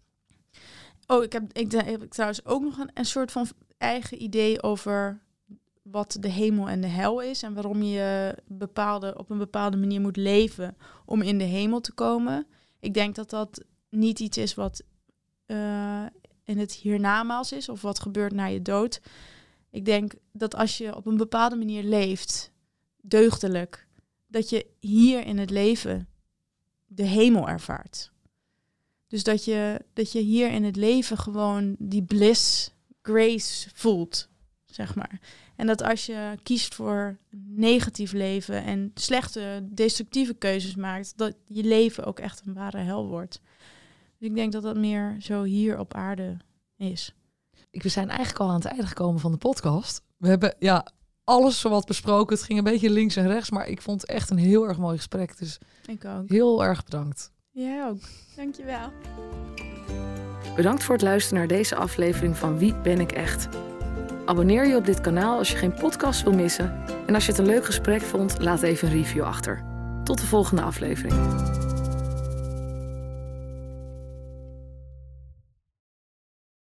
Oh, ik heb, ik, heb ik trouwens ook nog een, een soort van eigen idee over wat de hemel en de hel is en waarom je bepaalde, op een bepaalde manier moet leven om in de hemel te komen. Ik denk dat dat niet iets is wat eh, in het hiernamaals is of wat gebeurt na je dood. Ik denk dat als je op een bepaalde manier leeft, deugdelijk, dat je hier in het leven de hemel ervaart. Dus dat je, dat je hier in het leven gewoon die bliss, grace voelt, zeg maar. En dat als je kiest voor negatief leven en slechte, destructieve keuzes maakt, dat je leven ook echt een ware hel wordt. Dus ik denk dat dat meer zo hier op aarde is. We zijn eigenlijk al aan het einde gekomen van de podcast. We hebben ja, alles zowat besproken. Het ging een beetje links en rechts, maar ik vond het echt een heel erg mooi gesprek. Dus Ik ook. heel erg bedankt. Jij ook. Dankjewel. Bedankt voor het luisteren naar deze aflevering van Wie ben ik echt? Abonneer je op dit kanaal als je geen podcast wil missen. En als je het een leuk gesprek vond, laat even een review achter. Tot de volgende aflevering.